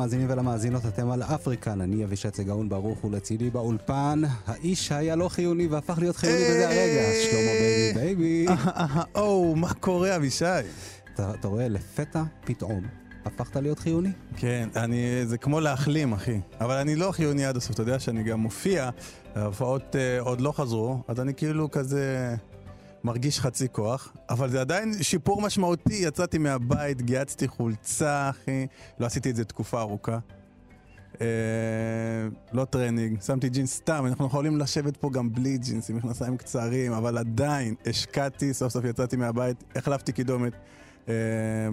למאזינים ולמאזינות, אתם על אפריקן, אני אבישי צגאון ברוך ולצידי באולפן, האיש שהיה לא חיוני והפך להיות חיוני בזה הרגע, שלמה בייבי בייבי. או, מה קורה, אבישי? אתה אתה רואה, לפתע, פתאום, הפכת להיות חיוני? כן, אני, זה כמו להחלים, אחי. אבל אני לא חיוני עד הסוף, אתה יודע שאני גם מופיע, ההופעות אה, עוד לא חזרו, אז אני כאילו כזה מרגיש חצי כוח, אבל זה עדיין שיפור משמעותי, יצאתי מהבית, גיהצתי חולצה, אחי, לא עשיתי את זה תקופה ארוכה. אה, לא טרנינג, שמתי ג'ינס סתם, אנחנו יכולים לשבת פה גם בלי ג'ינס, עם מכנסיים קצרים, אבל עדיין השקעתי, סוף סוף יצאתי מהבית, החלפתי קידומת אה,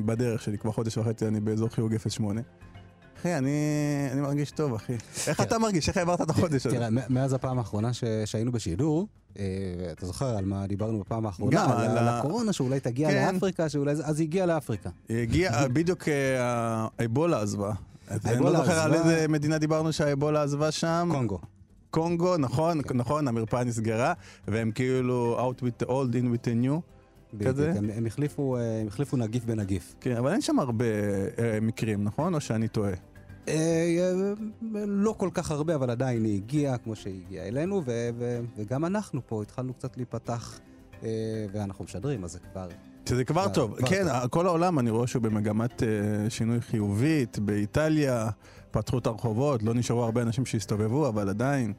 בדרך שלי, כבר חודש וחצי אני באזור חיוג 08. אחי, אני, אני מרגיש טוב, אחי. איך אתה מרגיש? איך העברת את החודש הזה? תראה, מאז הפעם האחרונה ש- שהיינו בשידור, אתה זוכר על מה דיברנו בפעם האחרונה? על הקורונה, שאולי תגיע כן. לאפריקה, שאולי אז היא הגיעה לאפריקה. היא הגיעה, בדיוק אה, האבולה עזבה. אני לא זוכר על. איזה מדינה דיברנו שהאבולה עזבה שם. קונגו. קונגו, נכון, נכון, המרפאה נסגרה, והם כאילו out with the old, in with the new. כזה? הם- הם החליפו, אה, הם החליפו נגיף בנגיף. כן, אבל אין שם הרבה אה, מקרים, נכון? או שאני טועה? אה, אה, לא כל כך הרבה, אבל עדיין היא הגיעה כמו שהיא הגיעה אלינו, ו- ו- וגם אנחנו פה התחלנו קצת להיפתח, אה, ואנחנו משדרים, אז זה כבר... שזה כבר כבר- טוב. כבר כן, טוב. כל העולם אני רואה שהוא במגמת שינוי חיובית. באיטליה פתחו את הרחובות, לא נשארו הרבה אנשים שהסתובבו, אבל עדיין.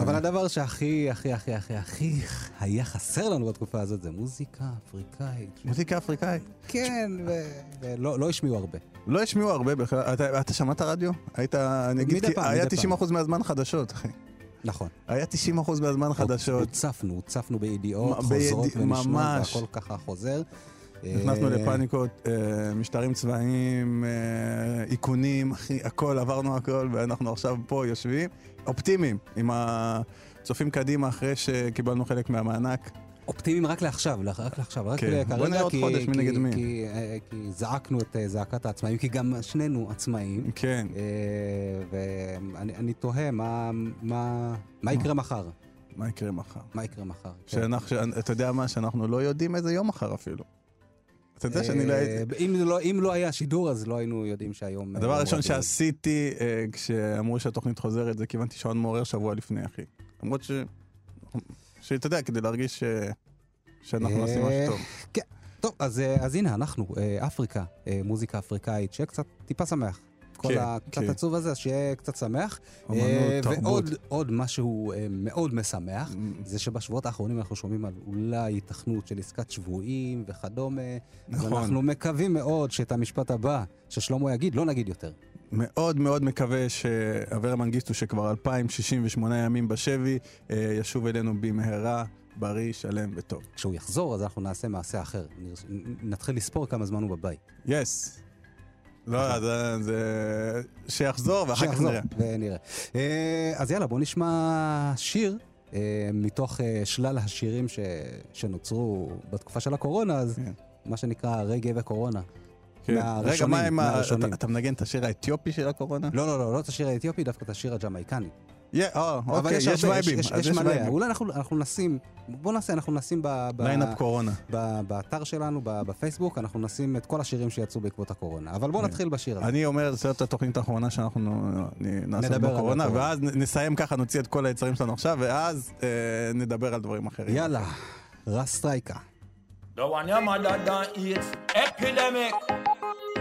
אבל הדבר שהכי, הכי, הכי, הכי, הכי היה חסר לנו בתקופה הזאת זה מוזיקה אפריקאית. מוזיקה אפריקאית. כן, ולא לא השמיעו הרבה. לא השמיעו הרבה בכלל. אתה, אתה שמעת רדיו? היית, אני אגיד, כי פעם, היה מדי 90% מהזמן חדשות, אחי. נכון. היה 90% מהזמן חדשות. הוצפנו, הוצפנו בידיעות, חוזרות ונשנות. והכל ככה חוזר. נכנסנו אה, לפאניקות, אה, משטרים צבאיים, אה, איכונים, אחי, הכל, עברנו הכל, ואנחנו עכשיו פה יושבים, אופטימיים, עם הצופים קדימה אחרי שקיבלנו חלק מהמענק. אופטימיים רק לעכשיו, רק לעכשיו, רק כן. כרגע, בוא נראה עוד כי- חודש, מי כי- נגד מי. כי, אה, כי זעקנו את אה, זעקת העצמאים, כי גם שנינו עצמאים, כן, אה, ואני אני תוהה מה, מה, מה יקרה מחר. מה יקרה מחר? מה יקרה מחר? כן. שאנחנו, אתה יודע מה? שאנחנו לא יודעים איזה יום מחר אפילו. אתה יודע שאני לא הייתי... אם לא- אם לא היה שידור, אז לא היינו יודעים שהיום... הדבר הראשון. שעשיתי כשאמרו שהתוכנית חוזרת זה כיוונתי שעון מעורר שבוע לפני, אחי. למרות ש... שאתה יודע, כדי להרגיש ש... שאנחנו עושים משהו אה, טוב. כן. טוב, אז, אה, אז הנה, אנחנו, אה, אפריקה, אה, מוזיקה אפריקאית, שיהיה קצת טיפה שמח. כל כן, הקצת כן. עצוב הזה, אז שיהיה קצת שמח. אמנות, אה, תרבות. ועוד עוד משהו אה, מאוד משמח. זה שבשבועות האחרונים אנחנו שומעים על אולי היתכנות של עסקת שבויים וכדומה. נכון. אז אנחנו מקווים מאוד שאת המשפט הבא ששלמה יגיד, לא נגיד יותר. מאוד מאוד מקווה שאברה מנגיסטו, שכבר 2,068 ימים בשבי, אה, ישוב אלינו במהרה, בריא, שלם וטוב. כשהוא יחזור, אז אנחנו נעשה מעשה אחר. נתחיל לספור כמה זמן הוא בבית. יס. לא, אז אה, זה... שיחזור ואחר כך נראה. ונראה. אה, אז יאללה, בוא נשמע שיר. אה, מתוך שלל השירים ש... שנוצרו בתקופה של הקורונה, אז כן. מה שנקרא רגעי וקורונה. כן. מהראשונים. מהראשונים. אתה- מנגן את השיר האתיופי של הקורונה? לא, לא, לא, לא את השיר האתיופי, דווקא את השיר הג'מייקני. יא, אה, אוקיי, יש וייבים. יש, מלא. אולי אנחנו, נשים, בוא נעשה, אנחנו נשים ליינאפ קורונה. באתר שלנו, בפייסבוק, אנחנו נשים את כל השירים שיצאו בעקבות הקורונה. אבל בוא כן. נתחיל בשיר הזה. אני אומר, זאת התוכנית האחרונה שאנחנו נ- נעסוק נדבר על בקורונה. ואז נסיים ככה, נוציא את כל היצרים שלנו עכשיו, ואז אה, נדבר על דברים אחרים. יאללה, רס סטרייקה. The one your mother done eats epidemic.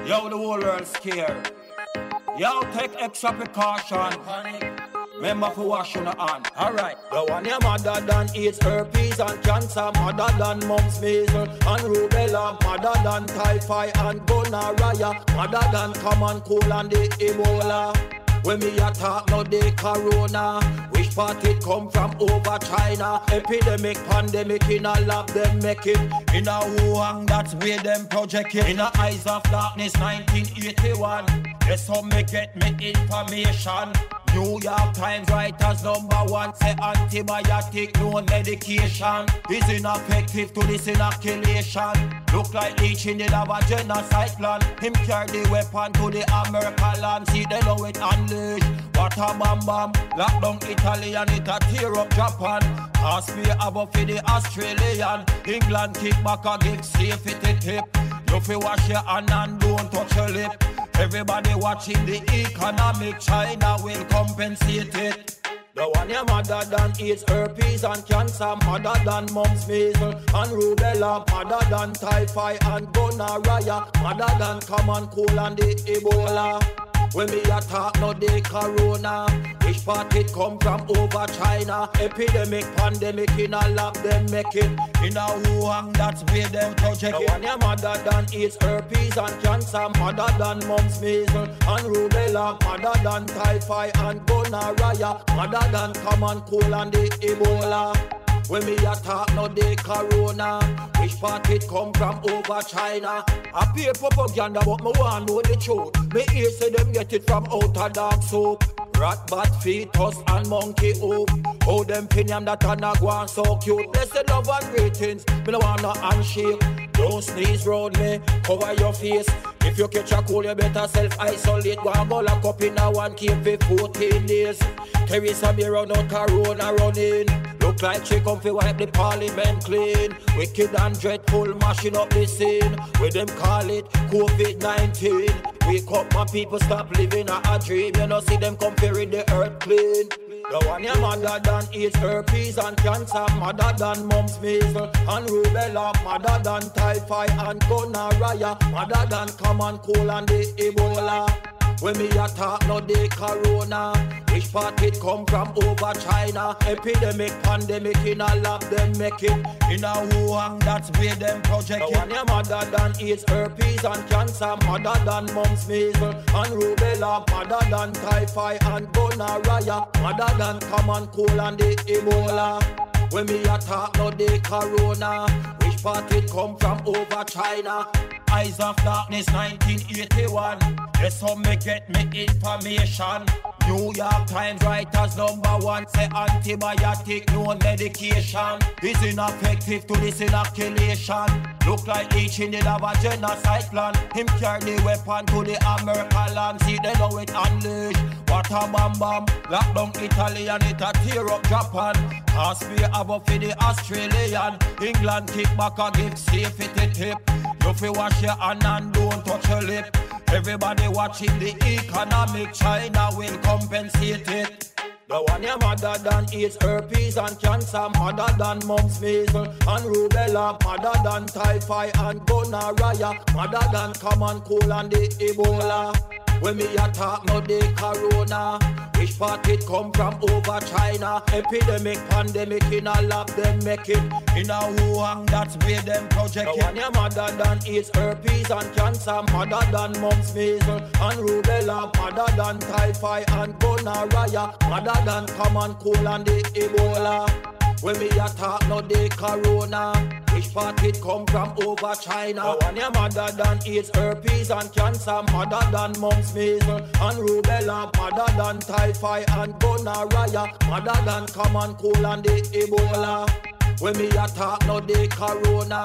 Yo, the whole world scared. Yo, take extra precaution. Remember for wash your hand. Alright. The one your mother done eats herpes and cancer. Mother than mumps, measles and rubella. Mother than typhoid and gonorrhea. Mother than common cold and the Ebola. When me a talk no the corona. Part it come from over China? Epidemic, pandemic, in a lab them make it. In a Wuhan, that's where them project it. In a Eyes of Darkness 1981. Yes, how me get me information. New York Times writers number one say antibiotic, no medication is ineffective to this inoculation. Look like in the have a genocide plan. Him carry the weapon to the American land. See they know it unleash. What a bam bam. Lock down Italy and it a tear up Japan. Ask me about for the Australian. England kick back and give safe it a tip. You fi wash your hand and don't touch your lip. Everybody watching the economic, China will compensate it. The one your mother than AIDS, herpes and cancer, mother than mumps, measles and rubella, mother than typhoid and gonorrhea, mother than common cold and the Ebola. When me attack no the corona Which part it come from? Over China. Epidemic, pandemic in a lab them make it. In a Wuhan that's where them project it. The one. Your mother than AIDS, herpes and cancer Mother than mumps, measles and rubella Mother than typhoid and gonorrhea Mother than common cold and the Ebola when me attack no the corona. Which part it come from? Over China. I pay propaganda but me want know the truth. Me hear say them get it from outer dark soap. Rat, bat, fetus and monkey hoop How them pinion that a not go so cute. Blessed love and greetings. Me no want no handshake. Don't sneeze round me Cover your face. If you catch a cold you better self-isolate. Go and go lock up in a one cave for 14 days. Teresa be run out corona running Look like she come fi wipe the parliament clean. Wicked and dreadful, mashing up the scene. With them call it COVID-19. Wake up, my people, stop living a, a dream. You know, see them rid the earth clean. The one your mother than AIDS, herpes and cancer, mother than mumps, measles and rubella, mother than typhoid and gonorrhea, mother than common cold and the Ebola. When me attack no the corona. Which part it come from? Over China. Epidemic, pandemic in a lab them make it. In a Wuhan that's where them project it. One your mother than AIDS, herpes and cancer. Mother than mumps, measles and rubella. Mother than typhoid and gonorrhea. Mother than common cold and the Ebola. When me attack no the corona. Which part it come from? Over China. Eyes of Darkness 1981 Yes, how me get me information New York Times writers number one say antibiotic, no medication is ineffective to this inoculation. Look like each in the have a genocide plan. Him carry the weapon to the American land. See they know it unleash. What a bam bam. Lock down Italy and it a tear up Japan. Ask me about for the Australian. England kick back and give safe it tip. You fi wash your hand and don't touch your lip. Everybody watching the economic, China will compensate it. The one your mother than AIDS, herpes and cancer, mother than mumps, measles and rubella, mother than typhoid and gonorrhea, mother than common cold and the Ebola. When me attack no the corona. Which part it come from? Over China. Epidemic, pandemic in a lab them make it. In a Wuhan that's where them project it. The one your mother than AIDS, herpes and cancer Mother than mumps, measles and rubella Mother than typhoid and gonorrhea Mother than common cold and the Ebola when me attack no the corona. Which part it come from over China? The one your mother than AIDS, herpes and cancer Mother than mumps, measles and rubella Mother than typhoid and gonorrhea Mother than common cold and the Ebola when me attack no the corona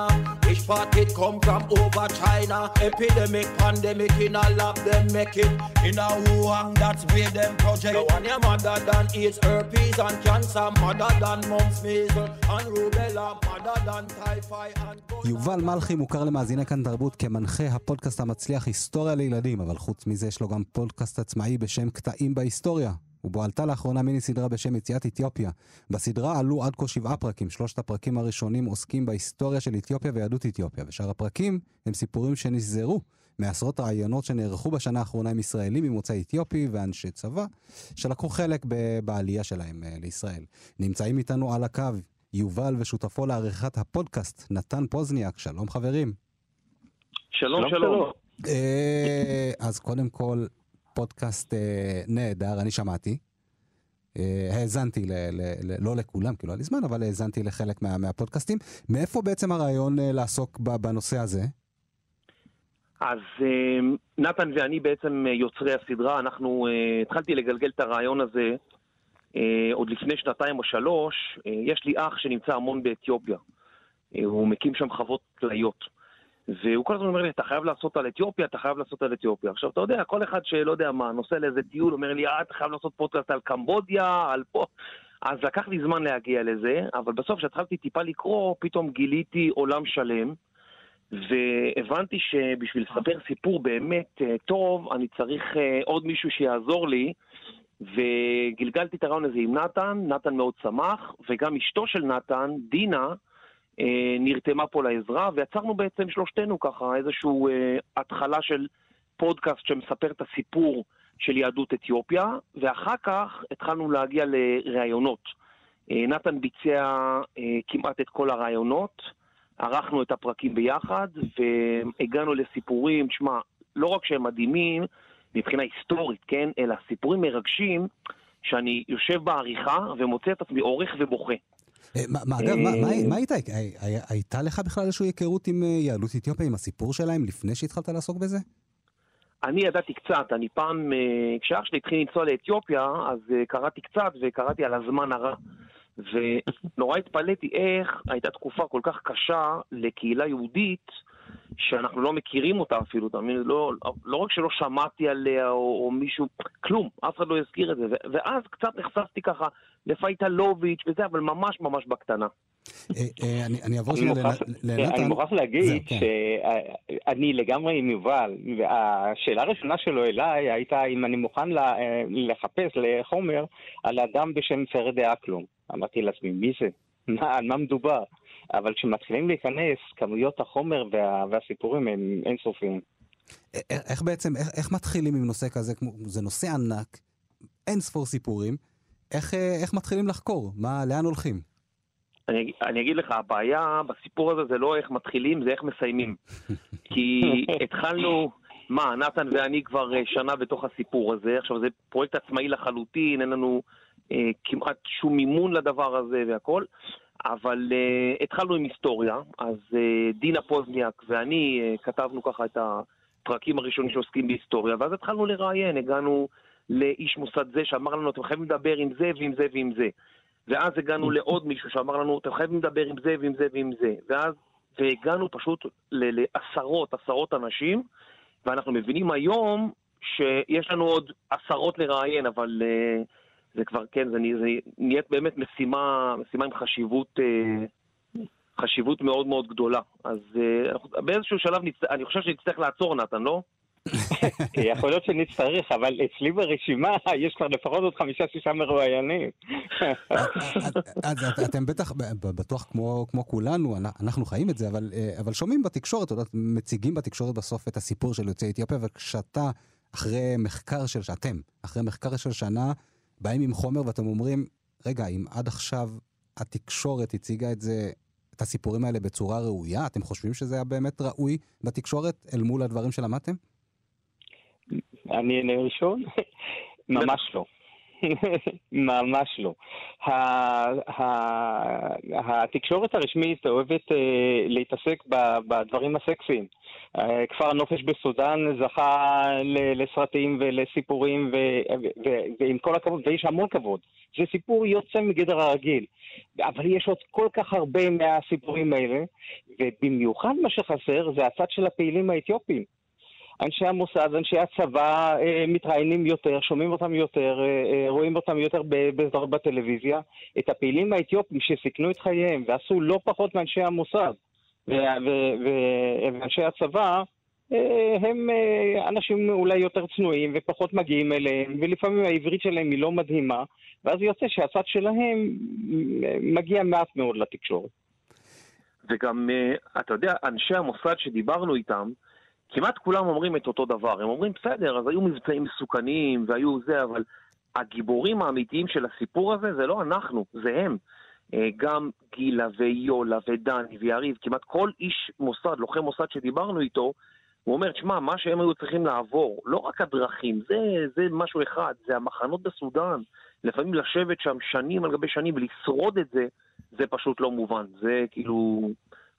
Which part it come from over China Epidemic, pandemic in a lab them make it In a Wuhan that's where them project The one your mother than AIDS, herpes and cancer Mother than mumps, measles and rubella Mother than typhoid and יובל מלכי מוכר למאזיני כאן תרבות כמנחה הפודקאסט המצליח היסטוריה לילדים, אבל חוץ מזה יש לו גם פודקאסט עצמאי בשם קטעים בהיסטוריה. ובו עלתה לאחרונה מיני סדרה בשם יציאת אתיופיה. בסדרה עלו עד כה שבעה פרקים, שלושת הפרקים הראשונים עוסקים בהיסטוריה של אתיופיה ויהדות אתיופיה, ושאר הפרקים הם סיפורים שנשזרו מעשרות רעיונות שנערכו בשנה האחרונה עם ישראלים ממוצא אתיופי ואנשי צבא, שלקחו חלק בעלייה שלהם לישראל. נמצאים איתנו על הקו יובל ושותפו לעריכת הפודקאסט, נתן פוזניאק. שלום חברים. שלום, שלום. אז קודם כל, פודקאסט אה, נהדר, אני שמעתי. האזנתי, ל, ל, ל, לא לכולם, כי לא היה לי זמן, אבל האזנתי לחלק מה, מהפודקאסטים. מאיפה בעצם הרעיון לעסוק בנושא הזה? אז נתן ואני בעצם יוצרי הסדרה, אנחנו, התחלתי לגלגל את הרעיון הזה עוד לפני שנתיים או שלוש. יש לי אח שנמצא המון באתיופיה. הוא מקים שם חוות כליות. והוא כל הזמן אומר לי, אתה חייב לעשות על אתיופיה, אתה חייב לעשות על אתיופיה. עכשיו, אתה יודע, כל אחד שלא יודע מה, נוסע לאיזה טיול, אומר לי, אה, אתה חייב לעשות פודקאסט על קמבודיה, על פה... אז לקח לי זמן להגיע לזה, אבל בסוף כשהתחלתי טיפה לקרוא, פתאום גיליתי עולם שלם, והבנתי שבשביל לספר סיפור באמת אה, טוב, אני צריך אה, עוד מישהו שיעזור לי, וגלגלתי את הרעיון הזה עם נתן, נתן מאוד שמח, וגם אשתו של נתן, דינה, נרתמה פה לעזרה, ויצרנו בעצם שלושתנו ככה איזושהי אה, התחלה של פודקאסט שמספר את הסיפור של יהדות אתיופיה, ואחר כך התחלנו להגיע לראיונות. אה, נתן ביצע אה, כמעט את כל הראיונות, ערכנו את הפרקים ביחד, והגענו לסיפורים, שמע, לא רק שהם מדהימים מבחינה היסטורית, כן, אלא סיפורים מרגשים, שאני יושב בעריכה ומוצא את עצמי עורך ובוכה. אה, אגב, מה הייתה? הייתה לך בכלל איזושהי היכרות עם אה, יהדות אתיופיה, עם הסיפור שלהם, לפני שהתחלת לעסוק בזה? אני ידעתי קצת, אני פעם, אה, כשאח שלי התחיל לנסוע לאתיופיה, אז קראתי קצת וקראתי על הזמן הרע. ונורא התפלאתי איך הייתה תקופה כל כך קשה לקהילה יהודית, שאנחנו לא מכירים אותה אפילו, אתה מבין? לא, לא רק שלא שמעתי עליה או, או מישהו, כלום, אף אחד לא הזכיר את זה. ואז קצת נחשפתי ככה לפייטלוביץ' וזה, אבל ממש ממש בקטנה. אה, אה, אני אעבור שנייה לנתן. אני מוכרח להגיד כן. שאני לגמרי עם יובל, והשאלה הראשונה שלו אליי הייתה אם אני מוכן אה, לחפש לחומר על אדם בשם פרדה אקלום. אמרתי לעצמי, מי זה? על מה מדובר? אבל כשמתחילים להיכנס, כמויות החומר וה, והסיפורים הם אינסופיים. איך בעצם, איך, איך מתחילים עם נושא כזה, זה נושא ענק, אין ספור סיפורים, איך, איך מתחילים לחקור? מה, לאן הולכים? אני, אני אגיד לך, הבעיה בסיפור הזה זה לא איך מתחילים, זה איך מסיימים. כי התחלנו, מה, נתן ואני כבר אה, שנה בתוך הסיפור הזה, עכשיו זה פרויקט עצמאי לחלוטין, אין לנו אה, כמעט שום מימון לדבר הזה והכל, אבל uh, התחלנו עם היסטוריה, אז uh, דינה פוזניאק ואני uh, כתבנו ככה את הפרקים הראשונים שעוסקים בהיסטוריה, ואז התחלנו לראיין, הגענו לאיש מוסד זה שאמר לנו, אתם חייבים לדבר עם זה ועם זה ועם זה. ואז הגענו לעוד מישהו שאמר לנו, אתם חייבים לדבר עם זה ועם זה ועם זה. ואז, והגענו פשוט לעשרות, עשרות אנשים, ואנחנו מבינים היום שיש לנו עוד עשרות לראיין, אבל... Uh, זה כבר, כן, זה, זה נהיית באמת משימה, משימה עם חשיבות, אה, חשיבות מאוד מאוד גדולה. אז אה, באיזשהו שלב נצט... אני חושב שנצטרך לעצור, נתן, לא? יכול להיות שנצטרך, אבל אצלי ברשימה יש כבר לפחות עוד חמישה-שישה מרואיינים. אז אתם בטח, בטוח כמו, כמו כולנו, אנחנו חיים את זה, אבל, אה, אבל שומעים בתקשורת, מציגים בתקשורת בסוף את הסיפור של יוצאי אתיופיה, וכשאתה, אחרי מחקר של, שאתם, אחרי מחקר של שנה, באים עם חומר ואתם אומרים, רגע, אם עד עכשיו התקשורת הציגה את זה, את הסיפורים האלה בצורה ראויה, אתם חושבים שזה היה באמת ראוי בתקשורת אל מול הדברים שלמדתם? אני אענה ראשון? ממש לא. ממש לא. התקשורת הרשמית אוהבת אה, להתעסק בדברים הסקסיים. אה, כפר הנופש בסודאן זכה לסרטים ולסיפורים, ועם כל הכבוד, ויש המון כבוד. זה סיפור יוצא מגדר הרגיל. אבל יש עוד כל כך הרבה מהסיפורים האלה, ובמיוחד מה שחסר זה הצד של הפעילים האתיופים. אנשי המוסד, אנשי הצבא אה, מתראיינים יותר, שומעים אותם יותר, אה, רואים אותם יותר בטלוויזיה. את הפעילים האתיופים שסיכנו את חייהם ועשו לא פחות מאנשי המוסד. ואנשי הצבא אה, הם אה, אנשים אולי יותר צנועים ופחות מגיעים אליהם, ולפעמים העברית שלהם היא לא מדהימה, ואז יוצא שהצד שלהם אה, מגיע מעט מאוד לתקשורת. וגם, אתה יודע, אנשי המוסד שדיברנו איתם, כמעט כולם אומרים את אותו דבר. הם אומרים, בסדר, אז היו מבצעים מסוכנים והיו זה, אבל הגיבורים האמיתיים של הסיפור הזה זה לא אנחנו, זה הם. אה, גם גילה ויולה ודני ויריב, כמעט כל איש מוסד, לוחם מוסד שדיברנו איתו, הוא אומר, תשמע, מה שהם היו צריכים לעבור, לא רק הדרכים, זה, זה משהו אחד, זה המחנות בסודאן, לפעמים לשבת שם שנים על גבי שנים ולשרוד את זה, זה פשוט לא מובן. זה כאילו,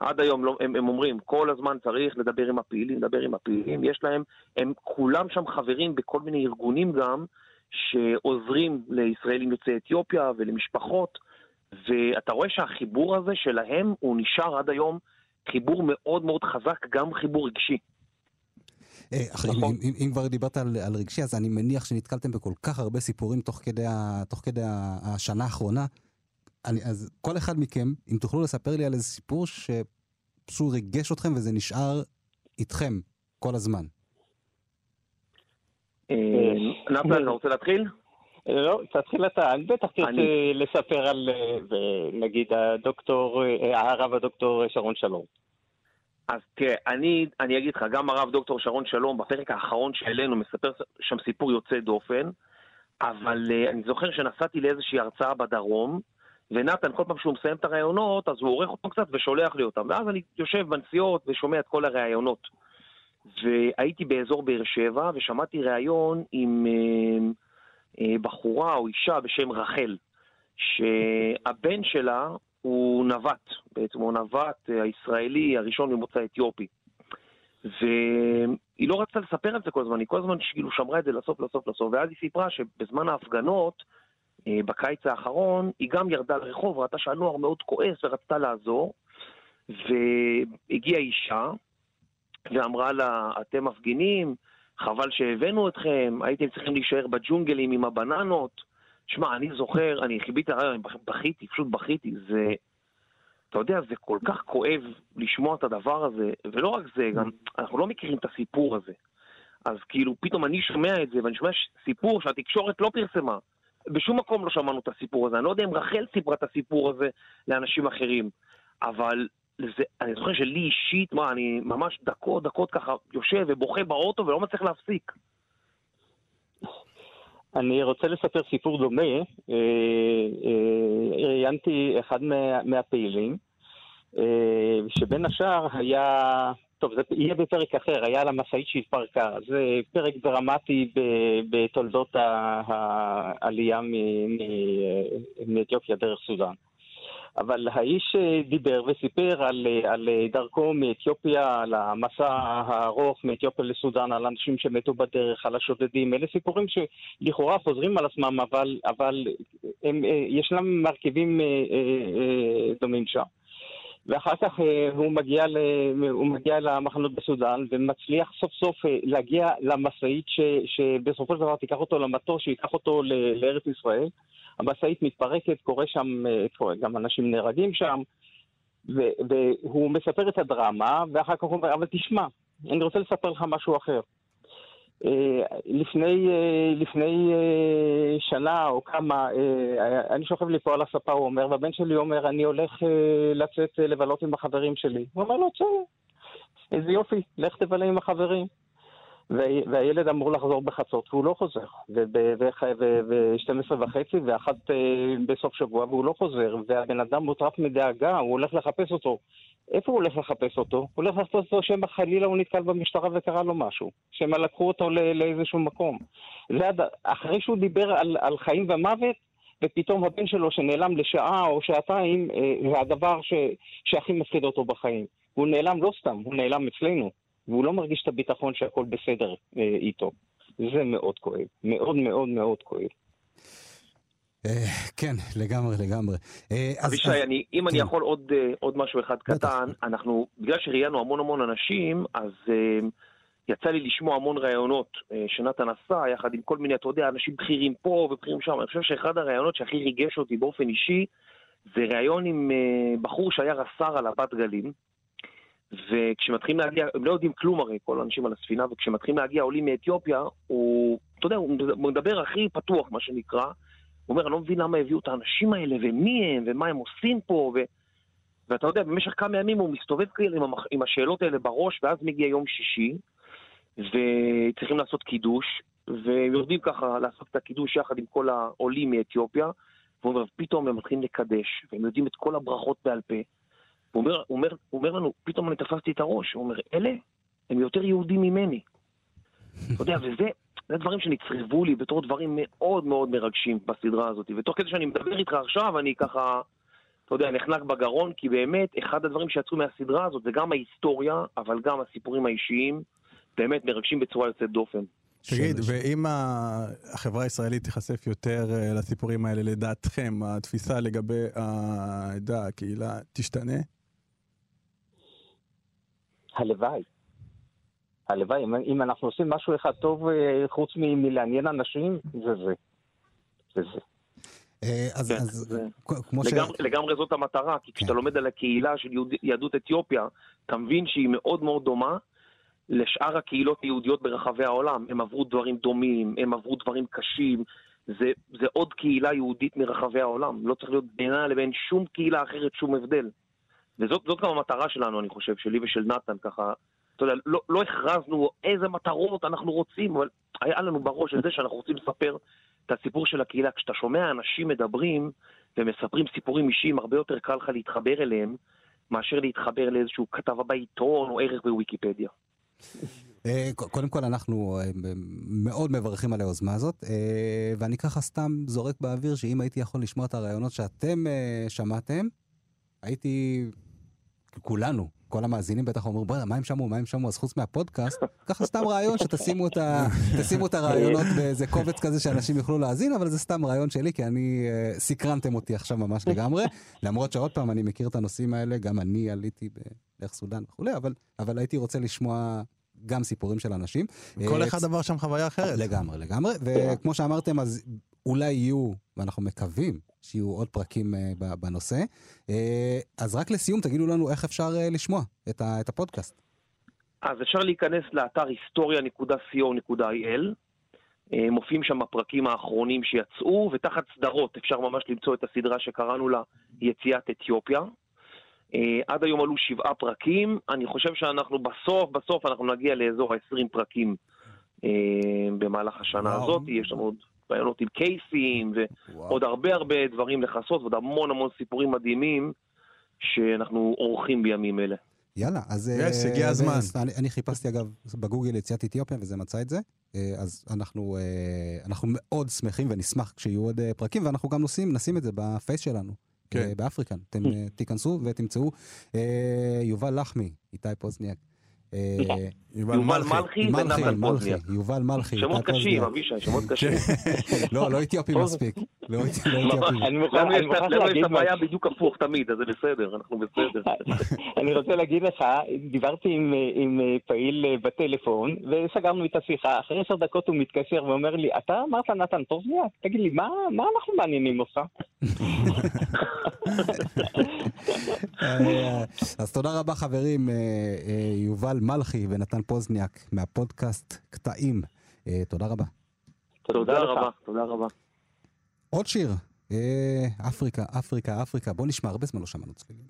עד היום לא, הם, הם אומרים, כל הזמן צריך לדבר עם הפעילים, לדבר עם הפעילים, יש להם, הם כולם שם חברים בכל מיני ארגונים גם, שעוזרים לישראלים יוצאי אתיופיה ולמשפחות, ואתה רואה שהחיבור הזה שלהם הוא נשאר עד היום חיבור מאוד מאוד חזק, גם חיבור רגשי. אה, נכון. אם, אם כבר דיברת על, על רגשי, אז אני מניח שנתקלתם בכל כך הרבה סיפורים תוך כדי, ה, תוך כדי השנה האחרונה. אני, אז כל אחד מכם, אם תוכלו לספר לי על איזה סיפור שפשוט ריגש אתכם וזה נשאר איתכם כל הזמן. אה, נתן, אתה רוצה להתחיל? לא, תתחיל אתה. אני בטח תרצה לספר על, אה, נגיד, הדוקטור, הרב הדוקטור שרון שלום. אז תראה, אני, אני אגיד לך, גם הרב דוקטור שרון שלום, בפרק האחרון שהעלינו, מספר שם סיפור יוצא דופן, אבל אני זוכר שנסעתי לאיזושהי הרצאה בדרום, ונתן, כל פעם שהוא מסיים את הראיונות, אז הוא עורך אותם קצת ושולח לי אותם. ואז אני יושב בנסיעות ושומע את כל הראיונות. והייתי באזור באר שבע, ושמעתי ראיון עם uh, uh, בחורה או אישה בשם רחל, שהבן שלה הוא נווט, בעצם הוא נווט אה, הישראלי הראשון ממוצא אתיופי. והיא לא רצתה לספר על זה כל הזמן, היא כל הזמן כאילו שמרה את זה לסוף, לסוף, לסוף, ואז היא סיפרה שבזמן ההפגנות, אה, בקיץ האחרון, היא גם ירדה לרחוב, ראתה שהנוער מאוד כועס ורצתה לעזור, והגיעה אישה ואמרה לה, אתם מפגינים, חבל שהבאנו אתכם, הייתם צריכים להישאר בג'ונגלים עם הבננות. שמע, אני זוכר, אני חיביתי הרעיון, אני בכיתי, פשוט בכיתי, זה... אתה יודע, זה כל כך כואב לשמוע את הדבר הזה, ולא רק זה, גם אנחנו לא מכירים את הסיפור הזה. אז כאילו, פתאום אני שומע את זה, ואני שומע סיפור שהתקשורת לא פרסמה. בשום מקום לא שמענו את הסיפור הזה. אני לא יודע אם רחל סיפרה את הסיפור הזה לאנשים אחרים, אבל זה, אני זוכר שלי אישית, מה, אני ממש דקות, דקות ככה יושב ובוכה באוטו ולא מצליח להפסיק. אני רוצה לספר סיפור דומה. אה, אה, ראיינתי אחד מה, מהפעילים, אה, שבין השאר היה, טוב, זה יהיה בפרק אחר, היה על המשאית שהתפרקה. זה פרק דרמטי בתולדות העלייה מאתיופיה דרך סודאן. אבל האיש אה, דיבר וסיפר על, אה, על אה, דרכו מאתיופיה, על המסע הארוך מאתיופיה לסודאן, על אנשים שמתו בדרך, על השודדים. אלה סיפורים שלכאורה חוזרים על עצמם, אבל, אבל הם, ישנם מרכיבים דומים שם. ואחר כך הוא מגיע, ל, הוא מגיע למחנות בסודאן ומצליח סוף סוף להגיע למשאית שבסופו של דבר תיקח אותו למטוס, שייקח אותו לארץ ישראל. המשאית מתפרקת, קורה שם, קורה, גם אנשים נהרגים שם, ו- והוא מספר את הדרמה, ואחר כך הוא אומר, אבל תשמע, אני רוצה לספר לך משהו אחר. Uh, לפני, uh, לפני uh, שנה או כמה, אני שוכב לי פה על הספה, הוא אומר, והבן שלי אומר, אני הולך לצאת לבלות עם החברים שלי. הוא אומר לו, בסדר, איזה יופי, לך תבלה עם החברים. והילד אמור לחזור בחצות והוא לא חוזר, וב-12 וחצי ואחת אה, בסוף שבוע והוא לא חוזר, והבן אדם מוטרף מדאגה, הוא הולך לחפש אותו. איפה הוא הולך לחפש אותו? הוא הולך לחפש אותו שמא חלילה הוא נתקל במשטרה וקרה לו משהו, שמא לקחו אותו לאיזשהו מקום. זה אחרי שהוא דיבר על, על חיים ומוות, ופתאום הבן שלו שנעלם לשעה או שעתיים, אה, זה הדבר ש, שהכי מפחיד אותו בחיים. הוא נעלם לא סתם, הוא נעלם אצלנו. והוא לא מרגיש את הביטחון שהכל בסדר אה, איתו. זה מאוד כואב, מאוד מאוד מאוד כואב. אה, כן, לגמרי, לגמרי. אה, אבישי, אם אני כן. יכול עוד משהו אחד קטן, אנחנו, בגלל שראיינו המון המון אנשים, אז יצא לי לשמוע המון ראיונות שנתן עשה, יחד עם כל מיני, אתה יודע, אנשים בכירים פה ובכירים שם. אני חושב שאחד הראיונות שהכי ריגש אותי באופן אישי, זה ראיון עם בחור שהיה רס"ר על הבת גלים, וכשמתחילים להגיע, הם לא יודעים כלום הרי, כל האנשים על הספינה, וכשמתחילים להגיע עולים מאתיופיה, הוא, אתה יודע, הוא מדבר הכי פתוח, מה שנקרא. הוא אומר, אני לא מבין למה הביאו את האנשים האלה, ומי הם, ומה הם עושים פה, ו... ואתה יודע, במשך כמה ימים הוא מסתובב כאילו עם, המח... עם השאלות האלה בראש, ואז מגיע יום שישי, וצריכים לעשות קידוש, ויורדים ככה לעשות את הקידוש יחד עם כל העולים מאתיופיה, ופתאום הם מתחילים לקדש, והם יודעים את כל הברכות בעל פה. הוא אומר, הוא, אומר, הוא אומר לנו, פתאום אני תפסתי את הראש, הוא אומר, אלה הם יותר יהודים ממני. אתה יודע, וזה זה דברים שנצרבו לי בתור דברים מאוד מאוד מרגשים בסדרה הזאת. ותוך כדי שאני מדבר איתך עכשיו, אני ככה, אתה יודע, נחנק בגרון, כי באמת, אחד הדברים שיצאו מהסדרה הזאת זה גם ההיסטוריה, אבל גם הסיפורים האישיים, באמת מרגשים בצורה יוצאת דופן. תגיד, ואם החברה הישראלית תיחשף יותר אה, לסיפורים האלה, לדעתכם, התפיסה לגבי העדה, הקהילה, תשתנה? הלוואי. הלוואי, אם אנחנו עושים משהו אחד טוב אה, חוץ מלעניין אנשים, זה זה. זה זה. אה, אז, כן, אז זה- כמו ש... לגמרי, לגמרי זאת המטרה, כי כשאתה כן. לומד על הקהילה של יהוד, יהדות אתיופיה, אתה מבין שהיא מאוד מאוד דומה לשאר הקהילות היהודיות ברחבי העולם. הם עברו דברים דומים, הם עברו דברים קשים. זה, זה עוד קהילה יהודית מרחבי העולם. לא צריך להיות בינה לבין שום קהילה אחרת שום הבדל. וזאת זאת גם המטרה שלנו, אני חושב, שלי ושל נתן, ככה, אתה יודע, לא, לא הכרזנו איזה מטרות אנחנו רוצים, אבל היה לנו בראש את זה שאנחנו רוצים לספר את הסיפור של הקהילה. כשאתה שומע אנשים מדברים ומספרים סיפורים אישיים, הרבה יותר קל לך להתחבר אליהם, מאשר להתחבר לאיזשהו כתבה בעיתון או ערך בוויקיפדיה. אה, קודם כל אנחנו אה, מאוד מברכים על היוזמה הזאת, אה, ואני ככה סתם זורק באוויר שאם הייתי יכול לשמוע את הרעיונות שאתם שמעתם, הייתי, כולנו, כל המאזינים בטח אומרים, בוא'נה, מה הם שמעו, מה הם שמעו, אז חוץ מהפודקאסט, ככה סתם רעיון שתשימו את, ה, את הרעיונות באיזה קובץ כזה שאנשים יוכלו להאזין, אבל זה סתם רעיון שלי, כי אני, אה, סקרנתם אותי עכשיו ממש לגמרי, למרות שעוד פעם, אני מכיר את הנושאים האלה, גם אני עליתי בדרך סודאן וכולי, אבל, אבל הייתי רוצה לשמוע גם סיפורים של אנשים. כל אה, אחד עבר שם חוויה אחרת. לגמרי, לגמרי, וכמו שאמרתם, אז אולי יהיו, ואנחנו מקווים שיהיו עוד פרקים אה, בנושא. אה, אז רק לסיום, תגידו לנו איך אפשר אה, לשמוע את, הפודקאסט. אז אפשר להיכנס לאתר היסטוריה.co.il, מופיעים שם הפרקים האחרונים שיצאו, ותחת סדרות אפשר ממש למצוא את הסדרה שקראנו לה יציאת אתיופיה. עד היום עלו שבעה פרקים, אני חושב שאנחנו בסוף, בסוף אנחנו נגיע לאזור ה-20 פרקים במהלך השנה וואו. הזאת, יש לנו עוד ראיונות עם קייסים, ועוד הרבה הרבה דברים לכסות, ועוד המון המון סיפורים מדהימים שאנחנו עורכים בימים אלה. יאללה, אז... אה, יש, הגיע הזמן. אז אני, אני חיפשתי אגב בגוגל יציאת אתיופיה וזה מצא את זה. אה, אז אנחנו, אה, אנחנו מאוד שמחים ונשמח כשיהיו עוד אה, פרקים, ואנחנו גם נשים, נשים את זה בפייס שלנו. כן. אה, באפריקן. אתם אה, תיכנסו ותמצאו. אה, יובל לחמי, איתי פוזניאק. אה, יובל מלכי. מלכי, פוזניאק. יובל מלכי. שמות קשים. אבישי, שמות קשים. לא, לא אתיופי מספיק. לא לא אתיופי. אני מוכרח לנו יש מוכרח לנו יש להגיד את הבעיה. בדיוק הפוך תמיד, אז זה בסדר, אנחנו בסדר. אני רוצה להגיד לך, דיברתי עם, עם פעיל בטלפון, וסגרנו את השיחה. אחרי עשר דקות הוא מתקשר ואומר לי, אתה אמרת נתן פוזניאק? תגיד לי, מה, מה אנחנו מעניינים אותך? אה, אז תודה רבה חברים, אה, אה, יובל מלכי ונתן פוזניאק מהפודקאסט קטעים. אה, תודה רבה. תודה. רבה, תודה רבה. עוד שיר, אה, אפריקה, אפריקה, אפריקה. בוא נשמע, הרבה זמן לא שמענו צלילים.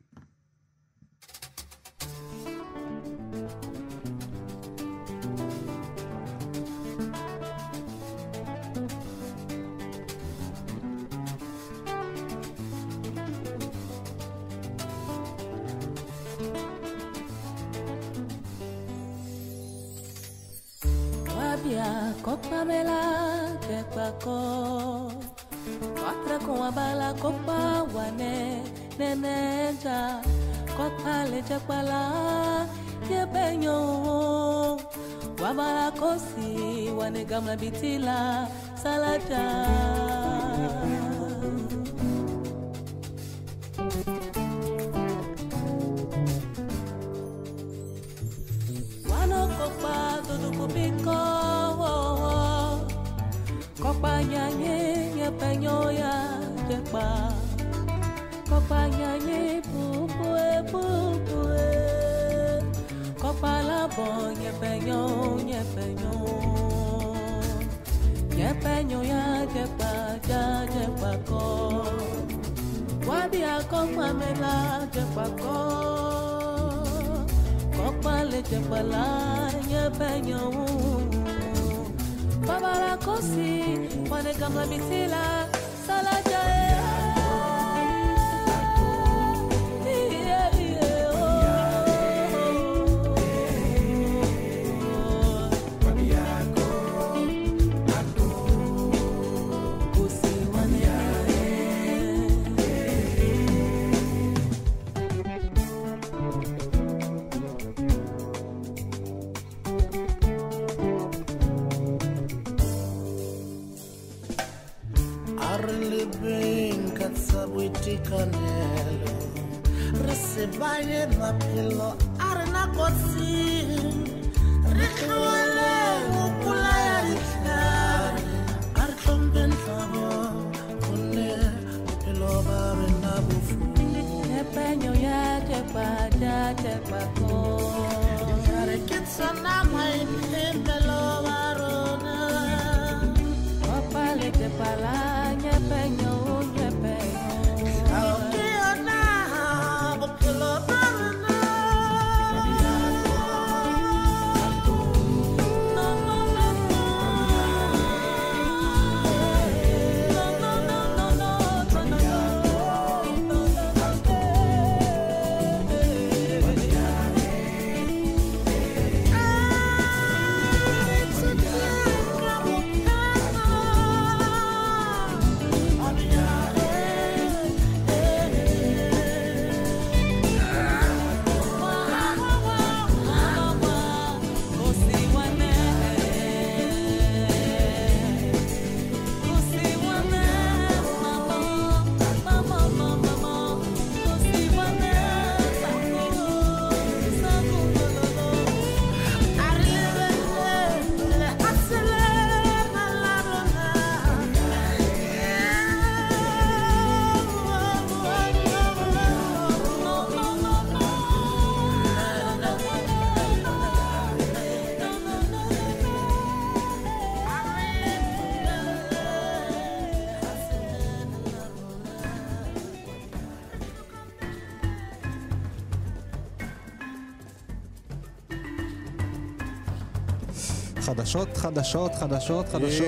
dákun abala kópa wà ní nẹ́nẹ́jà kọ́ta lè jẹ́ pálá yẹ bẹ́ẹ̀ yan owó wàbára kò sí wà gamla bitila sálájà. kópa dúdú kópa yanyé yẹ ya. Baba Kopala bo ya ja Wadi ako Kopale la Babala kosi, wane kamla bitila, sala. Boitekanelo re se baye maphelo a rena kotsing re tlogele go polaya ditlhare a re tlhompeng tlhago gonne bophelo ba rena bofu Peño ya te pa, ya te pa ko. ditlhare ke tsona maiphemelo חדשות, חדשות, חדשות, חדשות.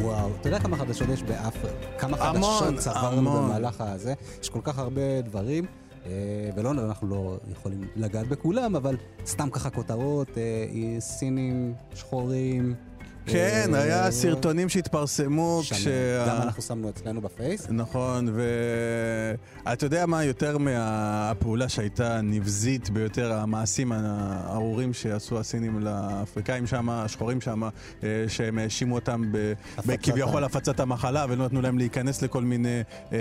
וואו, אתה יודע כמה חדשות יש באפריקה? כמה המון, חדשות צברנו. במהלך הזה? יש כל כך הרבה דברים, אה, ולא, אנחנו לא יכולים לגעת בכולם, אבל סתם ככה כותרות, אה, סינים, שחורים. כן, אה, היה סרטונים שהתפרסמו כשה... גם אנחנו שמנו אצלנו בפייס. נכון, ואתה יודע מה, יותר מהפעולה שהייתה נבזית ביותר, המעשים הארורים שעשו הסינים לאפריקאים שם, השחורים שם, אה, שהם האשימו אותם בכביכול הפצת המחלה, ולא נתנו להם להיכנס לכל מיני אה,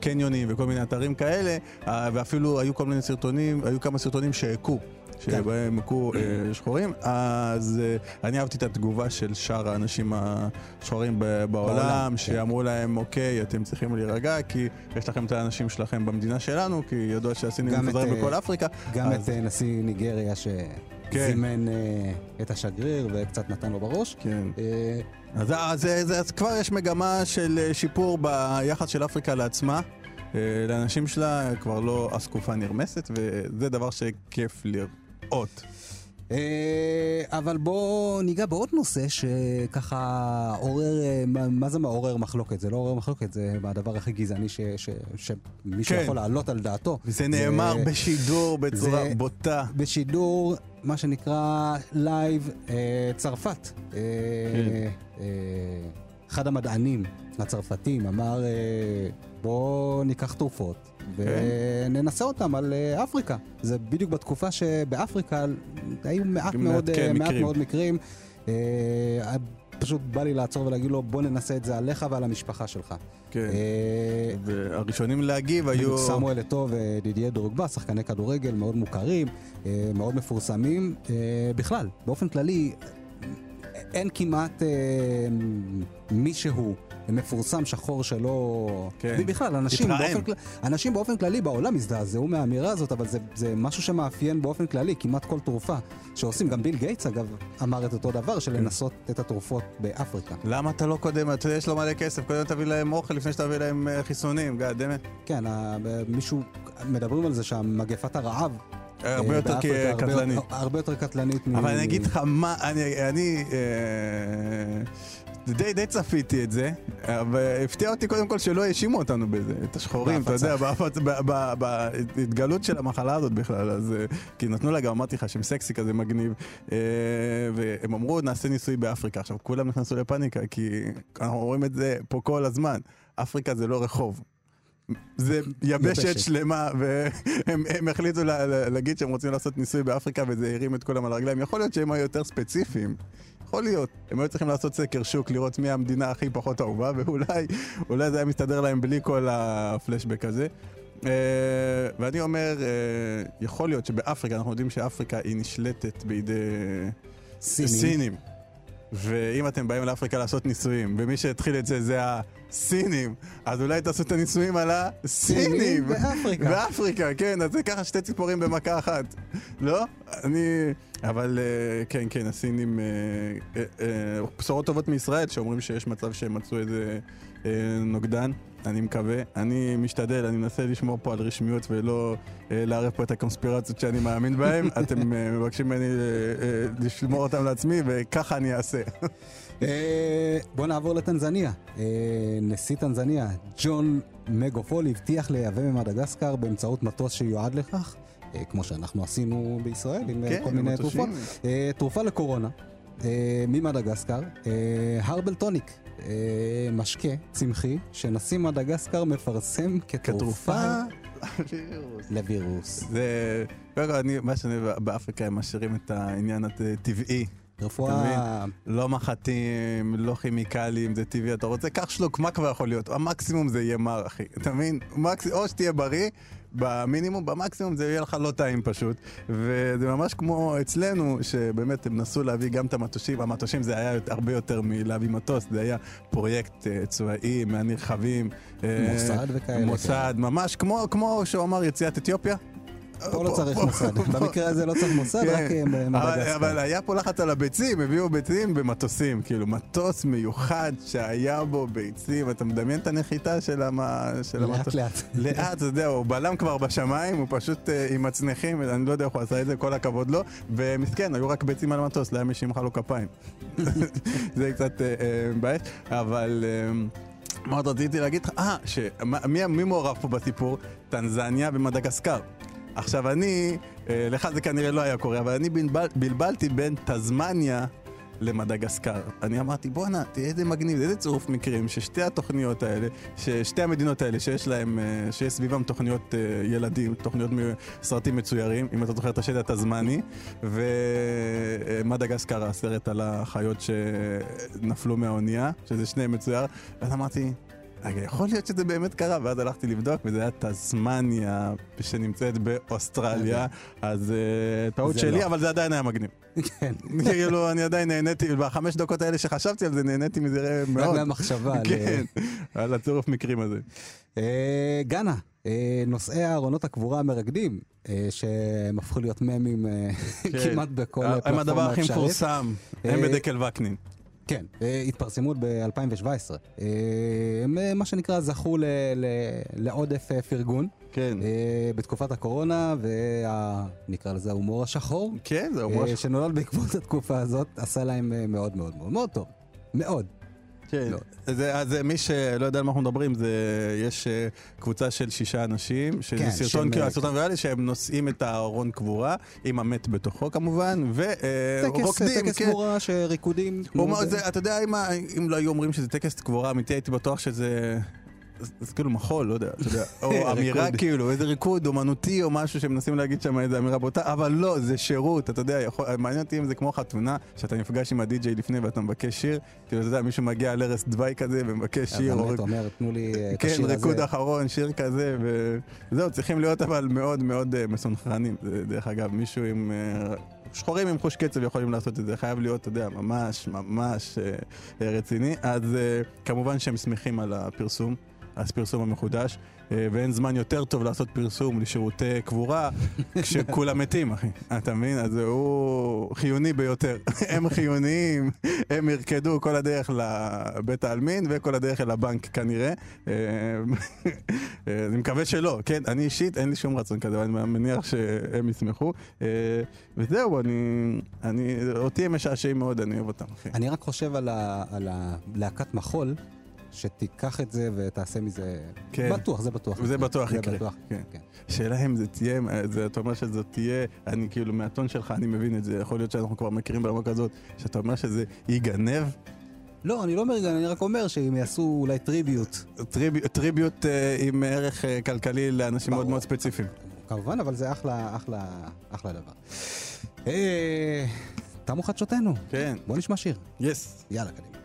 קניונים וכל מיני אתרים כאלה, ואפילו היו כל מיני סרטונים, היו כמה סרטונים שהכו. כן. שבהם הכו אה, שחורים, אז אה, אני אהבתי את התגובה של שאר האנשים השחורים בעולם, כן. שאמרו להם, אוקיי, אתם צריכים להירגע, כי יש לכם את האנשים שלכם במדינה שלנו, כי ידוע שהסינים את, בכל אה, אפריקה. גם את נשיא ניגריה כן. שזימן אה, את השגריר וקצת נתן לו בראש. כן. אה, אז, אז, אז, אז כבר יש מגמה של שיפור ביחס של אפריקה לעצמה. אה, לאנשים שלה כבר לא אסקופה נרמסת, וזה דבר שכיף לראות. אה, אבל בואו ניגע בעוד נושא שככה עורר, אה, מה, מה זה מעורר מחלוקת? זה לא עורר מחלוקת, זה הדבר הכי גזעני ש, ש, שמישהו כן. יכול להעלות על דעתו. זה נאמר בשידור בצורה זה- בוטה. בשידור, מה שנקרא לייב אה, צרפת. אה, כן. אה, אחד המדענים הצרפתים אמר, אה, בואו ניקח תרופות וננסה אותם על אה, אפריקה. זה בדיוק בתקופה שבאפריקה היו מעט מאוד, כן, אה, מעט מקרים. מאוד מקרים. אה, פשוט בא לי לעצור ולהגיד לו, בוא ננסה את זה עליך ועל המשפחה שלך. כן. והראשונים להגיב היו... סמואל אתו ודידיה דרוגבה, שחקני כדורגל מאוד מוכרים, מאוד מפורסמים. בכלל, באופן כללי, אין כמעט אה, מישהו מפורסם שחור שלא... כן. בכלל, אנשים התרעם. באופן, כל... אנשים באופן כללי בעולם הזדעזעו מהאמירה הזאת, אבל זה, זה משהו שמאפיין באופן כללי כמעט כל תרופה שעושים. גם ביל גייטס, אגב, אמר את אותו דבר, של לנסות את התרופות באפריקה. למה אתה לא קודם? אתה יודע, יש לו מלא כסף, קודם תביא להם אוכל לפני שתביא להם אה, חיסונים, גאד דמת. כן, מישהו, מדברים על זה שהמגפת הרעב הרבה אה, יותר הרבה- קטלנית. הרבה יותר קטלנית. אבל אני אגיד לך מה, אני, אני אה, די, די צפיתי את זה, אבל הפתיע אותי קודם כל שלא האשימו אותנו בזה, את השחורים, אתה. יודע, בהפצ- ב- ב- בהתגלות של המחלה הזאת בכלל, אז אה, כי נתנו לה גם, אמרתי לך, שם סקסי כזה מגניב, והם אמרו, נעשה ניסוי באפריקה. עכשיו, כולם נכנסו לפאניקה, כי אנחנו רואים את זה פה כל הזמן, אפריקה זה לא רחוב. זה יבשת יבשת. שלמה, והם הם החליטו לה, לה- להגיד שהם רוצים לעשות ניסוי באפריקה, וזה הרים את כולם על הרגליים. יכול להיות שהם היו יותר ספציפיים, יכול להיות. הם היו צריכים לעשות סקר שוק, לראות מי המדינה הכי פחות אהובה, ואולי אולי זה היה מסתדר להם בלי כל הפלשבק הזה. אה, ואני אומר, אה, יכול להיות שבאפריקה, אנחנו יודעים שאפריקה היא נשלטת בידי סינים. סינים. ואם אתם באים לאפריקה לעשות ניסויים, ומי שהתחיל את זה זה הסינים, אז אולי תעשו את הניסויים על הסינים. סינים באפריקה. באפריקה, כן, אז זה ככה שתי ציפורים במכה אחת. לא? אני... אבל אה, כן, כן, הסינים... אה, אה, בשורות טובות מישראל, שאומרים שיש מצב שהם מצאו איזה נוגדן. אני מקווה. אני משתדל, אני מנסה לשמור פה על רשמיות ולא אה, לערב פה את הקונספירציות שאני מאמין בהן. אתם אה, מבקשים ממני אה, אה, לשמור אותם לעצמי, וככה אני אעשה. אה, בוא נעבור לטנזניה. אה, נשיא טנזניה, ג'ון מגופול, הבטיח לייבא ממדגסקר באמצעות מטוס שיועד לכך, אה, כמו שאנחנו עשינו בישראל עם אה, כן, כל מיני. תרופות. אה, תרופה לקורונה אה, ממדגסקר, אה, הרבל טוניק. אה, משקה צמחי שנשיא מדגסקר מפרסם כתרופה לווירוס. זה... קודם כל, אני, מה שאני אוהב באפריקה, הם משאירים את העניין הטבעי. רפואה... לא מחטים, לא כימיקלים, זה טבעי. אתה רוצה, קח שלוק, מה כבר יכול להיות? המקסימום זה יהיה מר, אחי. אתה מבין? או שתהיה בריא, במינימום, במקסימום זה יהיה לך לא טעים פשוט. וזה ממש כמו אצלנו, שבאמת הם נסו להביא גם את המטושים. המטושים זה היה הרבה יותר מלהביא מטוס, זה היה פרויקט אה, צבאי מהנרחבים. אה, מוסד וכאלה, מוסד, ממש כמו, כמו שהוא אמר יציאת אתיופיה. פה לא צריך מוסד. במקרה הזה לא צריך מוסד, כן. רק אה, אבל, מדגסקר. אבל היה פה לחץ על הביצים, הביאו ביצים במטוסים, כאילו מטוס מיוחד שהיה בו ביצים, אתה מדמיין את הנחיתה של, המ... של לאט המטוס? לאט. לאט, אתה יודע, הוא בלם כבר בשמיים, הוא פשוט אה, עם מצנחים, אני לא יודע איך הוא עשה את זה, כל הכבוד לו, ומסכן, היו רק ביצים על המטוס, לא היה מי שימחא לו כפיים. זה קצת אה, מבאס, אבל... מה עוד רציתי להגיד לך? אה, מי מעורב פה בסיפור? טנזניה ומדגסקר. עכשיו אני, אה, לך זה כנראה לא היה קורה, אבל אני בלבל, בלבלתי בין תזמניה למדגסקר. אני אמרתי, בואנה, תראה איזה מגניב, איזה צירוף מקרים ששתי התוכניות האלה, ששתי המדינות האלה שיש להם, אה, שיש סביבם תוכניות אה, ילדים, תוכניות מסרטים מצוירים, אם אתה זוכר את השד התזמני, ומדגסקר, הסרט על החיות שנפלו מהאונייה, שזה שניהם מצויר, אז אמרתי, יכול להיות שזה באמת קרה, ואז הלכתי לבדוק, וזה היה תזמניה שנמצאת באוסטרליה, אז אה, טעות שלי, לא. אבל זה עדיין היה מגניב. כן. כאילו, אני עדיין נהניתי, בחמש דקות האלה שחשבתי על זה, נהניתי מזה רק מאוד. מהמחשבה. על- כן, על הצירוף מקרים הזה. אה, גאנה, אה, נושאי הארונות הקבורה המרקדים, אה, שהם הפכו להיות ממים אה, כמעט בכל כן. הם פלטפורמה הדבר הכי אפשרית. מפורסם, הם אה, בדקל וקנין. כן, אה, התפרסמו ב-2017. הם אה, מה שנקרא זכו ל- ל- לעודף אה, פרגון כן. אה, בתקופת הקורונה, ונקרא לזה ההומור השחור, כן, זה אה, ממש... שנולד בעקבות התקופה הזאת, עשה להם אה, מאוד מאוד מאוד מאוד טוב. מאוד. כן. לא. זה, אז זה מי שלא יודע על מה אנחנו מדברים, זה, יש אה, קבוצה של שישה אנשים, שזה כן, סרטון, כאילו, אה, הסרטון ריאלי, שהם נושאים את הארון קבורה, עם המת בתוכו כמובן, ורוקדים, טקס כן. קבורה שריקודים. זה, אתה יודע, אם לא היו אומרים שזה טקס קבורה אמיתי, הייתי בטוח שזה... זה, כאילו מחול, לא יודע, אתה יודע, או אמירה. כאילו, איזה ריקוד אומנותי או משהו שמנסים להגיד שם איזה אמירה בוטה, אבל לא, זה שירות, אתה יודע, יכול, מעניין אותי אם זה כמו חתונה, שאתה נפגש עם הדי-ג'יי לפני ואתה מבקש שיר, כאילו, אתה יודע, מישהו מגיע על ערש דווי כזה ומבקש אז שיר, או באמת אומר, תנו לי אה, את כן, השיר הזה. ריקוד אחרון, שיר כזה, וזהו, צריכים להיות אבל מאוד מאוד אה, מסונכרנים. דרך אגב, מישהו עם... אה, שחורים עם חוש קצב יכולים לעשות את זה, חייב להיות, אתה יודע, ממש ממש אה, אה, רציני. אז אה, כמובן שהם שמחים על הפרסום, אז פרסום המחודש, אה, ואין זמן יותר טוב לעשות פרסום לשירותי קבורה כשכולם מתים, אחי. אתה מבין? אז הוא חיוני ביותר. הם חיוניים, הם ירקדו כל הדרך לבית העלמין וכל הדרך אל הבנק כנראה. אה, אה, אני מקווה שלא, כן, אני אישית אין לי שום רצון כזה, אבל אני מניח שהם ישמחו. אה, וזהו, אני, אני, אותי הם משעשעים מאוד, אני אוהב אותם, אחי. אני רק חושב על הלהקת מחול, שתיקח את זה ותעשה מזה... כן. בטוח, זה בטוח. זה בטוח זה יקרה, בטוח, כן. כן. שאלה אם זה תהיה, זה, אתה אומר שזאת תהיה, אני כאילו מהטון שלך, אני מבין את זה, יכול להיות שאנחנו כבר מכירים ברמה כזאת, שאתה אומר שזה ייגנב, לא, אני לא אומר, אני רק אומר שאם יעשו אולי tribute, trib, tribute אה, עם ערך אה, כלכלי לאנשים מאוד ברור. מאוד ספציפיים. כמובן, אבל זה אחלה, אחלה, אחלה דבר. אה, תמו חדשותינו. כן. בוא נשמע שיר. yes. יאללה, קדימה.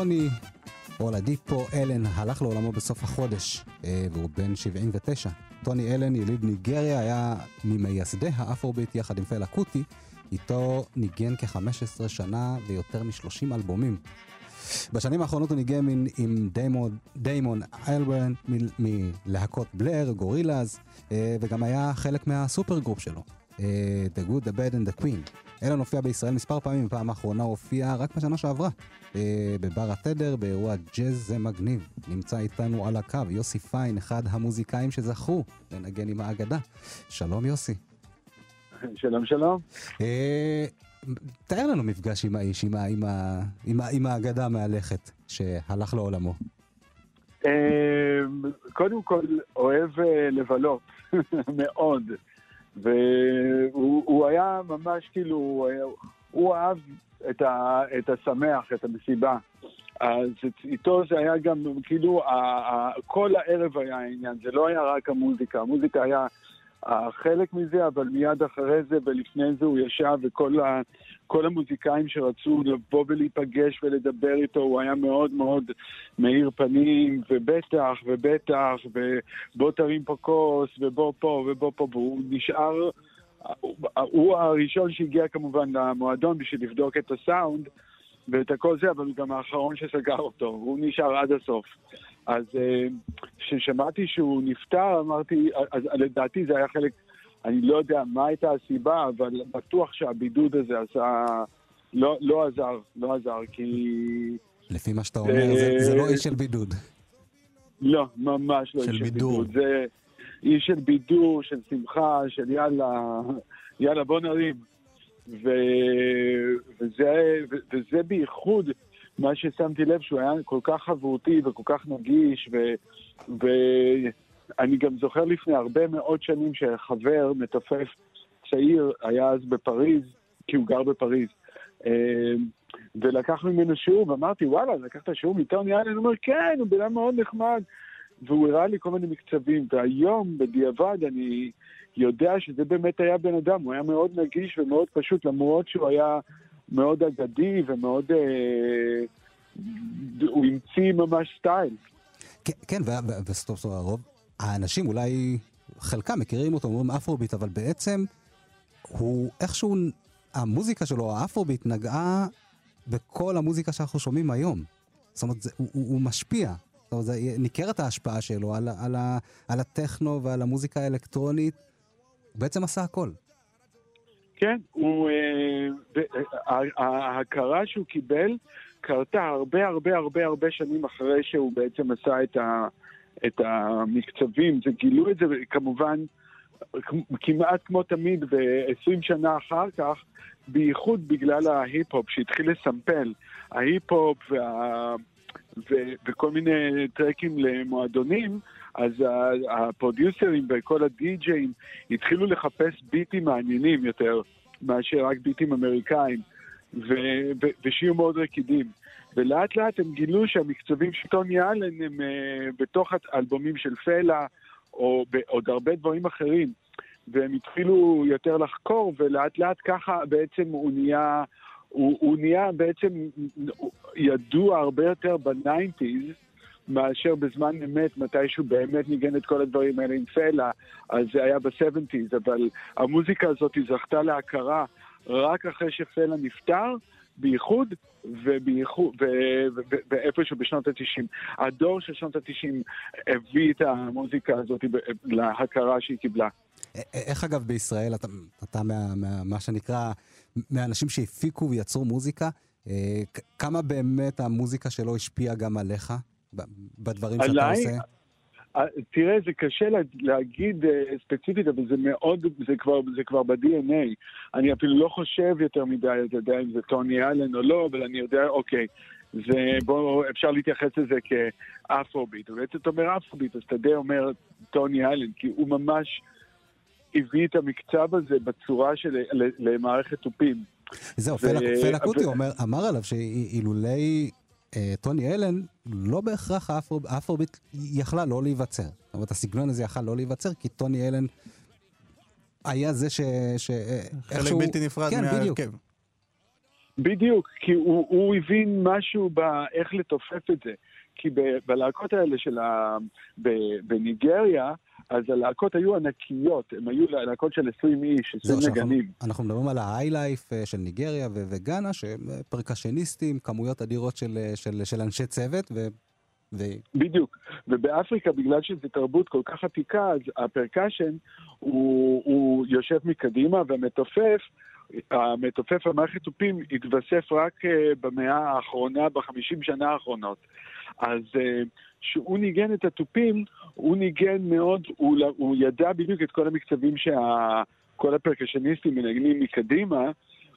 המתופף טוני אולדיפו אלן הלך לעולמו בסוף החודש, אה, והוא בן 79. טוני אלן, יליד ניגריה, היה ממייסדי האפרוביט יחד עם פלה קוטי. איתו ניגן כ-15 שנה ויותר מ-30 אלבומים. בשנים האחרונות הוא ניגן עם, עם דיימון, דיימון אלברן מ- מלהקות בלר, גורילאז, אה, וגם היה חלק מה super group שלו, The Good, The Bad and The Queen. אלן הופיע בישראל מספר פעמים, בפעם האחרונה הוא הופיע רק בשנה שעברה, אה, בבר התדר, באירוע ג'אז זה מגניב. נמצא איתנו על הקו יוסי פיין, אחד המוזיקאים שזכו לנגן עם האגדה. שלום יוסי. שלום שלום. אה, תאר לנו מפגש עם האיש, עם, עם, עם, עם האגדה המהלכת שהלך לעולמו. אה, קודם כל, אוהב אה, לבלות, מאוד. והוא הוא היה ממש כאילו, הוא אהב את, ה, את השמח, את המסיבה. אז איתו זה היה גם, כאילו, ה, ה, כל הערב היה העניין, זה לא היה רק המוזיקה, המוזיקה היה חלק מזה, אבל מיד אחרי זה ולפני זה הוא ישב וכל ה, כל המוזיקאים שרצו לבוא ולהיפגש ולדבר איתו, הוא היה מאוד מאוד מאיר פנים, ובטח, ובטח, ובוא תרים פה כוס, ובוא פה, ובוא פה, והוא נשאר, הוא- הראשון שהגיע כמובן למועדון בשביל לבדוק את הסאונד ואת הכל זה, אבל הוא גם האחרון שסגר אותו, הוא נשאר עד הסוף. אז אה, כששמעתי שהוא נפטר, אמרתי, אז לדעתי זה היה חלק, אני לא יודע מה הייתה הסיבה, אבל בטוח שהבידוד הזה עשה, לא, לא עזר, לא עזר, כי... לפי מה שאתה אומר, זה, זה לא איש של בידוד. לא, ממש לא איש של. בידוד. זה איש של בידור, של שמחה, של יאללה, יאללה בוא נרים. ו... וזה, ו... וזה בייחוד מה ששמתי לב, שהוא היה כל כך חברותי וכל כך נגיש, ו... ואני גם זוכר לפני הרבה מאוד שנים שחבר מתופף צעיר היה אז בפריז, כי הוא גר בפריז. אה, ולקח ממנו שיעור, ואמרתי, וואלה, לקחת שיעור מטוני אלן? הוא אומר, כן, הוא בן אדם מאוד נחמד. והוא הראה לי כל מיני מקצבים, והיום, בדיעבד, אני יודע שזה באמת היה בן אדם, הוא היה מאוד נגיש ומאוד פשוט, למרות שהוא היה מאוד אגדי ומאוד... אה, הוא המציא ממש סטייל. כן, כן, ו- ו- וסטופ סטופ הרוב, האנשים אולי, חלקם מכירים אותו, אומרים אפרוביט, אבל בעצם הוא איכשהו, המוזיקה שלו, האפרוביט, נגעה בכל המוזיקה שאנחנו שומעים היום. זאת אומרת, זה, הוא, הוא, הוא משפיע. זאת אומרת, זה, ניכרת ההשפעה שלו על, על, ה- על הטכנו ועל המוזיקה האלקטרונית. הוא בעצם עשה הכל. כן, הוא... אה, אה, ההכרה שהוא קיבל קרתה הרבה הרבה הרבה הרבה שנים אחרי שהוא בעצם עשה את, ה, את המקצבים. זה גילו את זה כמובן כמעט כמו תמיד ב-20 שנה אחר כך, בייחוד בגלל ההיפ-הופ שהתחיל לסמפל. ההיפ-הופ וה... ו... וכל מיני טרקים למועדונים, אז הפרודיוסרים וכל הדי-ג'אים התחילו לחפש ביטים מעניינים יותר מאשר רק ביטים אמריקאים, ו... ו... ושיהיו מאוד רקידים. ולאט לאט הם גילו שהמקצבים של טוני אלן הם uh, בתוך האלבומים של פלה, או בעוד הרבה דברים אחרים. והם התחילו יותר לחקור, ולאט לאט ככה בעצם הוא נהיה, הוא, הוא נהיה בעצם ידוע הרבה יותר בניינטיז, מאשר בזמן אמת, מתי שהוא באמת ניגן את כל הדברים האלה עם פלה, אז זה היה ב-70's, אבל המוזיקה הזאת זכתה להכרה רק אחרי שפלה נפטר, בייחוד ובייחוד, ו- ו- ואיפשהו בשנות ה-90. הדור של שנות ה-90 הביא את המוזיקה הזאת להכרה שהיא קיבלה. איך אגב בישראל, אתה, אתה מה, מה, מה שנקרא, מהאנשים שהפיקו ויצרו מוזיקה, אה, כמה באמת המוזיקה שלו השפיעה גם עליך, בדברים שאתה? עושה? אה, תראה, זה קשה לה, להגיד uh, ספציפית, אבל זה מאוד, זה כבר, זה כבר ב-DNA. אני אפילו לא חושב יותר מדי, אתה יודע אם זה טוני אלן או לא, אבל אני יודע, אוקיי, זה, בוא, אפשר להתייחס לזה כאפרוביט. ובעצם אתה אומר אפרוביט, אז אתה די אומר טוני אלן, כי הוא ממש הביא את המקצב הזה בצורה של למערכת תופים. זהו, ו- פלה, פלה קוטי ו- אומר, אמר עליו שאילולי אה, טוני אלן, לא בהכרח האפרו- האפרוביט יכלה לא להיווצר. זאת אומרת, הסגנון הזה יכל לא להיווצר, כי טוני אלן היה זה ש... ש חלק איכשהו- בלתי נפרד כן, בדיוק. מההרכב. בדיוק, כי הוא, הוא הבין משהו באיך לתופף את זה. כי ב- בלהקות האלה של ה... ב, בניגריה, אז הלהקות היו ענקיות, הן היו להקות של 20 איש, 20 זהו, שאנחנו- נגנים. אנחנו מדברים על ההיילייף אה, של ניגריה ו- וגאנה, שהם אה, פרקשניסטים, כמויות אדירות של, אה, של, של אנשי צוות, ו... ו... בדיוק. ובאפריקה, בגלל שזו תרבות כל כך עתיקה, אז הפרקשן הוא, הוא יושב מקדימה, והמתופף, המתופף המערכת תופים התווסף רק uh, במאה האחרונה, בחמישים שנה האחרונות. אז כשהוא uh, ניגן את התופים, הוא ניגן מאוד, הוא, הוא ידע בדיוק את כל המקצבים שכל הפרקשניסטים מנגנים מקדימה,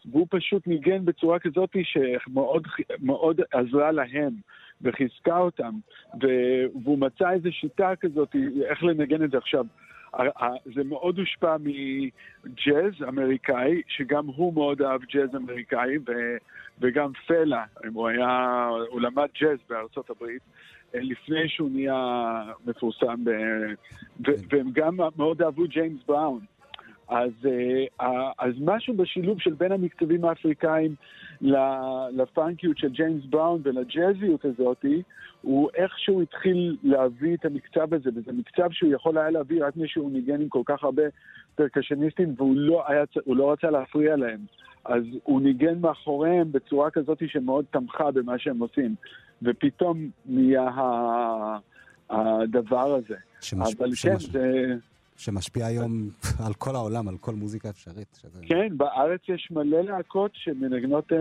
והוא פשוט ניגן בצורה כזאת שמאוד מאוד עזרה להם. וחיזקה אותם, והוא מצא איזו שיטה כזאת, איך לנגן את זה עכשיו. זה מאוד הושפע מג'אז אמריקאי, שגם הוא מאוד אהב ג'אז אמריקאי, ו- וגם פלה, הוא היה, הוא למד ג'אז בארצות הברית. אה, לפני שהוא נהיה מפורסם, ב... ו- והם גם מאוד אהבו ג'יימס בראון. אז, uh, אז משהו בשילוב של בין המקצבים האפריקאים לפאנקיות של ג'יימס בראון ולג'אזיות הזאתי, הוא איכשהו התחיל להביא את המקצב הזה, וזה מקצב שהוא יכול היה להביא רק מי שהוא ניגן עם כל כך הרבה פרקשניסטים, והוא לא, היה, לא רצה להפריע להם. אז הוא ניגן מאחוריהם בצורה כזאת שמאוד תמכה במה שהם עושים, ופתאום נהיה הדבר הזה. שמש... אבל שמש... כן, זה... שמשפיע היום על כל העולם, על כל מוזיקה אפשרית. שזה... כן, בארץ יש מלא להקות שמנגנות, אה,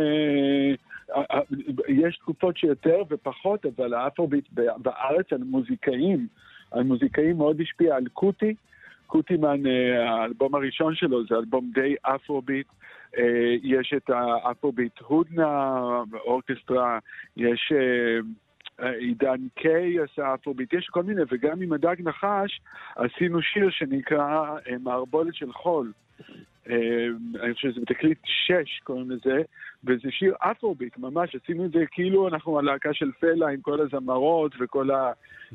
אה, אה, יש תקופות שיותר ופחות, אבל האפרוביט בארץ, על מוזיקאים, על מוזיקאים מאוד השפיע על קוטי. קוטימן, אה, האלבום הראשון שלו זה אלבום די אפרוביט. אה, יש את האפרוביט הודנה, אורקסטרה, יש... עידן קיי עשה אפרוביט, יש כל מיני, וגם עם הדג נחש עשינו שיר שנקרא אה, מערבולת של חול. אה, אני חושב שזה בתקליט 6 קוראים לזה, וזה שיר אפרוביט, ממש, עשינו את זה כאילו אנחנו הלהקה של פלה עם כל הזמרות וכל ה...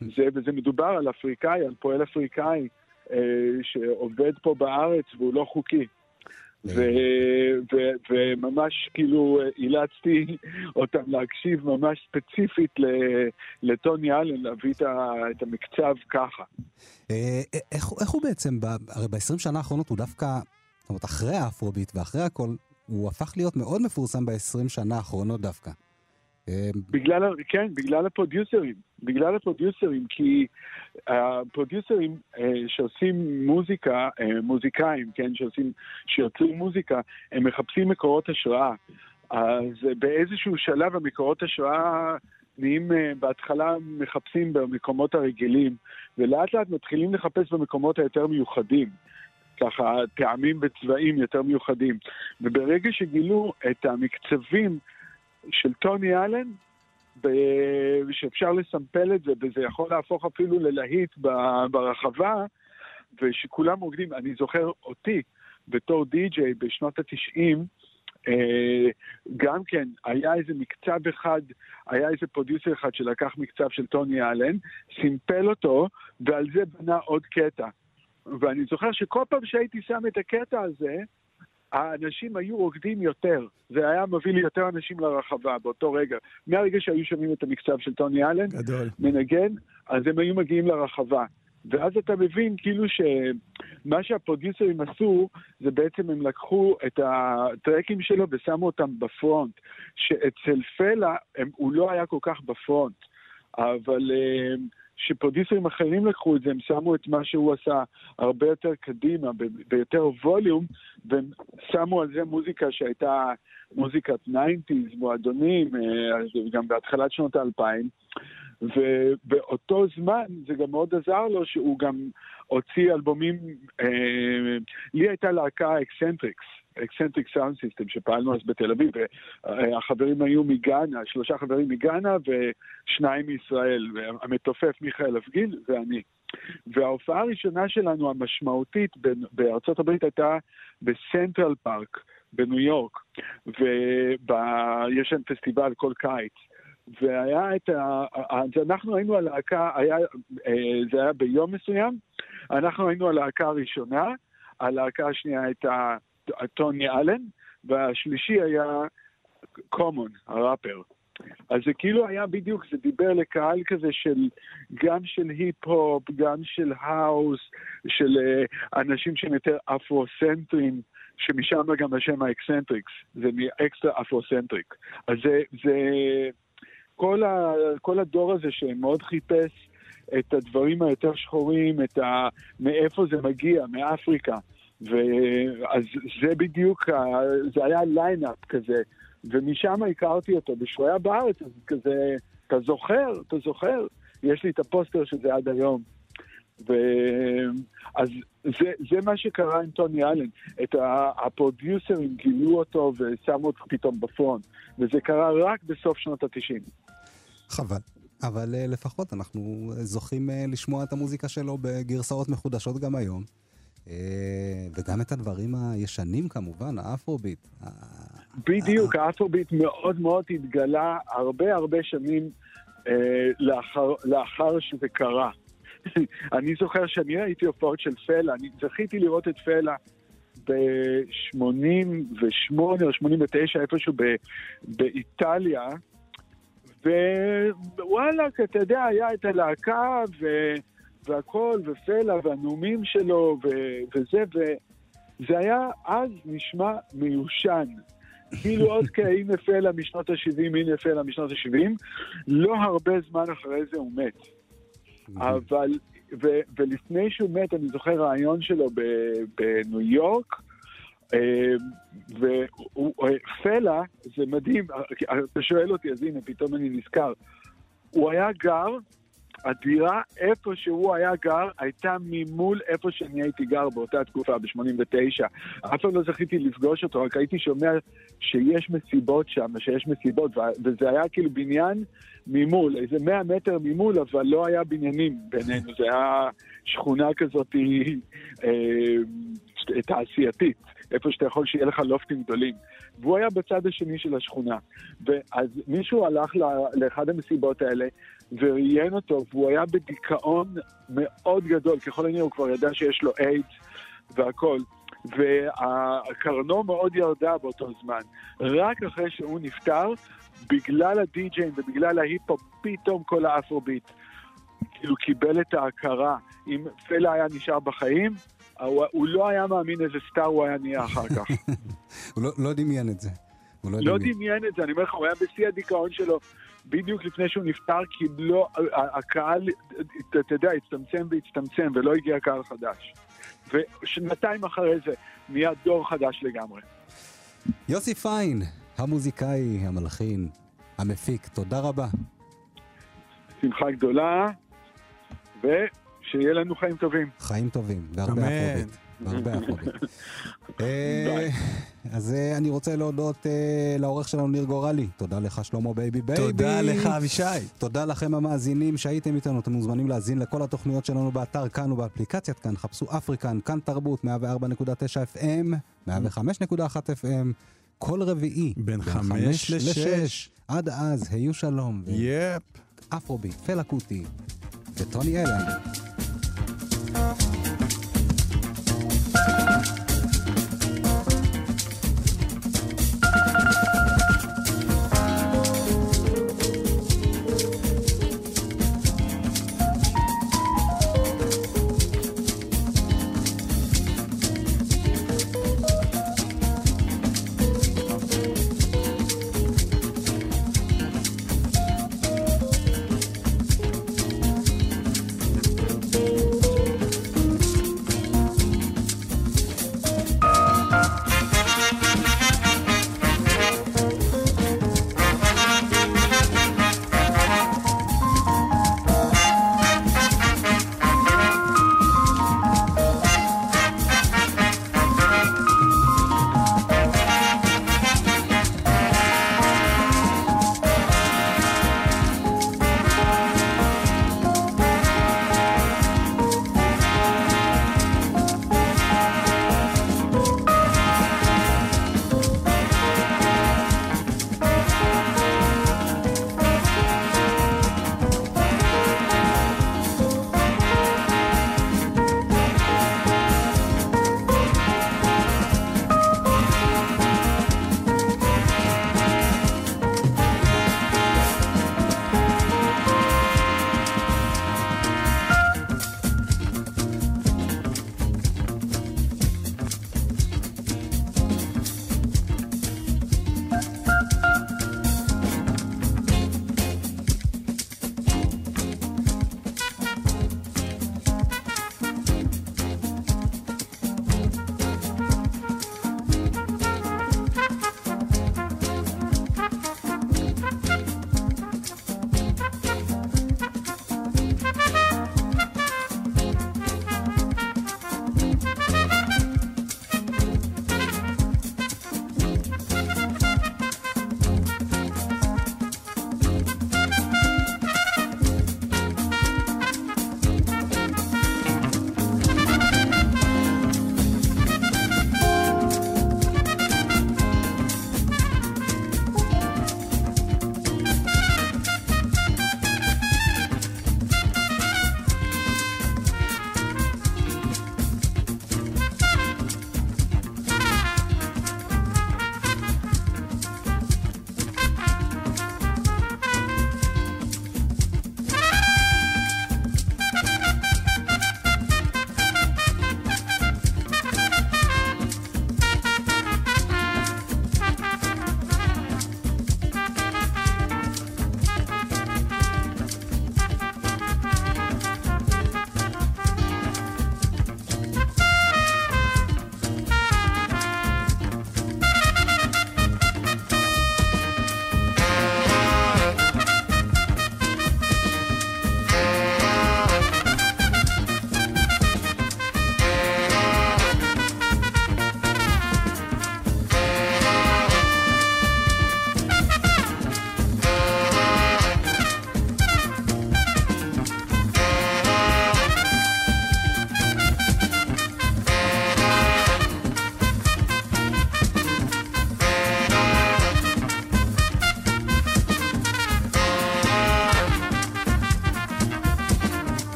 זה, וזה מדובר על אפריקאי, על פועל אפריקאי אה, שעובד פה בארץ והוא לא חוקי. וממש כאילו אילצתי אותם להקשיב ממש ספציפית לטוני אלן, להביא את המקצב ככה. איך הוא בעצם, הרי ב-20 שנה האחרונות הוא דווקא, זאת אומרת, אחרי האפרוביט ואחרי הכל, הוא הפך להיות מאוד מפורסם ב-20 שנה האחרונות דווקא. בגלל, כן, בגלל הפרודיוסרים. בגלל הפרודיוסרים, כי הפרודיוסרים אה, שעושים מוזיקה, אה, מוזיקאים, כן, שעושים, שיוצרים מוזיקה, הם מחפשים מקורות השראה. אז באיזשהו שלב המקורות השראה נהיים, אה, בהתחלה מחפשים במקומות הרגילים, ולאט לאט מתחילים לחפש במקומות היותר מיוחדים. ככה, טעמים וצבעים יותר מיוחדים. וברגע שגילו את המקצבים של טוני אלן, שאפשר לסמפל את זה, וזה יכול להפוך אפילו ללהיט ברחבה, ושכולם רוקדים. אני זוכר אותי בתור די-ג'יי בשנות התשעים, אה, גם כן, היה איזה מקצב אחד, היה איזה פרודיוסר אחד שלקח מקצב של טוני אלן, סימפל אותו, ועל זה בנה עוד קטע. ואני זוכר שכל פעם שהייתי שם את הקטע הזה, האנשים היו רוקדים יותר. זה היה מביא לי יותר אנשים לרחבה באותו רגע. מהרגע שהיו שומעים את המקצב של טוני אלן, גדול. מנגן, אז הם היו מגיעים לרחבה. ואז אתה מבין כאילו שמה שהפרודיוסרים עשו, זה בעצם הם לקחו את הטרקים שלו ושמו אותם בפרונט. שאצל פלה הם, הוא לא היה כל כך בפרונט, אבל... שפרודיסרים אחרים לקחו את זה, הם שמו את מה שהוא עשה הרבה יותר קדימה, ביותר ווליום, והם שמו על זה מוזיקה שהייתה מוזיקת 90's, מועדונים, אה, גם בהתחלת שנות האלפיים. ובאותו זמן זה גם מאוד עזר לו שהוא גם הוציא אלבומים, אה, לי הייתה להקה אקסנטריקס, אקסנטריק סאונד סיסטם שפעלנו אז בתל אביב, והחברים היו מגאנה, שלושה חברים מגאנה ושניים מישראל, המתופף מיכאל אבגיל ואני. וההופעה הראשונה שלנו המשמעותית בארצות הברית הייתה בסנטרל פארק בניו יורק, ויש שם פסטיבל כל קיץ. והיה את ה... אז אנחנו היינו הלהקה, היה, אה, זה היה ביום מסוים, אנחנו היינו הלהקה הראשונה, הלהקה השנייה הייתה טוני אלן, והשלישי היה קומון, הראפר. אז זה כאילו היה בדיוק, זה דיבר לקהל כזה של, גם של היפ-הופ, גם של האוס, של אה, אנשים שהם יותר אפרוסנטרים, שמשם גם השם האקסנטריקס, זה מ extra Afrocentric. אז זה, זה כל, ה, כל הדור הזה שמאוד חיפש את הדברים היותר שחורים, את ה, מאיפה זה מגיע, מאפריקה. ואז זה בדיוק, זה היה lineup כזה, ומשם הכרתי אותו. וכשהוא היה בארץ, אז כזה, אתה זוכר, אתה זוכר, יש לי את הפוסטר של זה עד היום. ו... אז זה, זה מה שקרה עם טוני אלן. את הפרודיוסרים גילו אותו ושמו אותו פתאום ב front, וזה קרה רק בסוף שנות התשעים. חבל. אבל אה, לפחות אנחנו זוכים אה, לשמוע את המוזיקה שלו בגרסאות מחודשות גם היום. אה, וגם את הדברים הישנים כמובן, האפרוביט. בדיוק, האפרוביט מאוד מאוד התגלה הרבה הרבה שנים לאחר, לאחר שזה קרה. אני זוכר שאני ראיתי הופעות של פלה, אני זכיתי לראות את פלה ב-88 או 89, איפשהו ב- באיטליה, ווואלה, אתה יודע, היה את הלהקה ו... והכל, ופלה, והנאומים שלו, ו... וזה, וזה היה אז נשמע מיושן. כאילו עוד כהנה פלה משנות ה-70, הנה פלה משנות ה-70, לא הרבה זמן אחרי זה הוא מת. אבל, ו, ולפני שהוא מת, אני זוכר רעיון שלו בניו יורק, ופלה, זה מדהים, אתה שואל אותי, אז הנה, פתאום אני נזכר. הוא היה גר, הדירה איפה שהוא היה גר, הייתה ממול איפה שאני הייתי גר באותה תקופה, ב-89. אף פעם לא זכיתי לפגוש אותו, רק הייתי שומע שיש מסיבות שם, שיש מסיבות, וזה היה כאילו בניין ממול, איזה 100 מטר ממול, אבל לא היה בניינים בינינו, זה היה שכונה כזאת אה, תעשייתית. איפה שאתה יכול שיהיה לך לופטים גדולים. והוא היה בצד השני של השכונה. ואז מישהו הלך לאחד המסיבות האלה וראיין אותו, והוא היה בדיכאון מאוד גדול. ככל הנראה הוא כבר ידע שיש לו איידס והכל. והקרן מאוד ירדה באותו זמן. רק אחרי שהוא נפטר, בגלל הדי-ג'יין ובגלל ההיפ-הופ, פתאום כל האפרוביט כאילו קיבל את ההכרה. אם פלה היה נשאר בחיים, הוא, הוא לא היה מאמין איזה star הוא היה נהיה אחר כך. הוא לא, לא דמיין את זה. הוא לא, לא דמיין את זה, אני אומר לך, הוא היה בשיא הדיכאון שלו בדיוק לפני שהוא נפטר, כי לא, הקהל, אתה יודע, הצטמצם והצטמצם ולא הגיע קהל חדש. ושנתיים אחרי זה נהיה דור חדש לגמרי. יוסי פיין, המוזיקאי, המלחין, המפיק, תודה רבה. שמחה גדולה, ו... שיהיה לנו חיים טובים. חיים טובים, והרבה אפרוביט. והרבה אפרוביט. אה, אז אה, אני רוצה להודות אה, לעורך שלנו ניר גורלי. תודה לך שלמה בייבי בייבי. תודה לך אבישי. תודה לכם המאזינים שהייתם איתנו. אתם מוזמנים להאזין לכל התוכניות שלנו באתר כאן ובאפליקציית כאן. חפשו אפריקן, כאן תרבות, 104.9 FM, 105.1 FM. כל רביעי, בין חמש לשש. עד אז, היו שלום. יפ. אפרוביט, פלה קוטי וטוני אלן.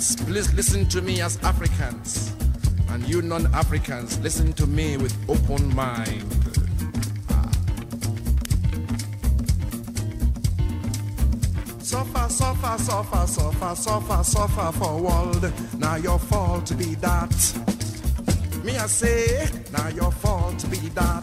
Africans, please listen to me as Africans. And you non-Africans, listen to me with open mind. Ah. Suffer, suffer, suffer, suffer, suffer, suffer for world. Now your fault be that. Me I say, now your fault be that.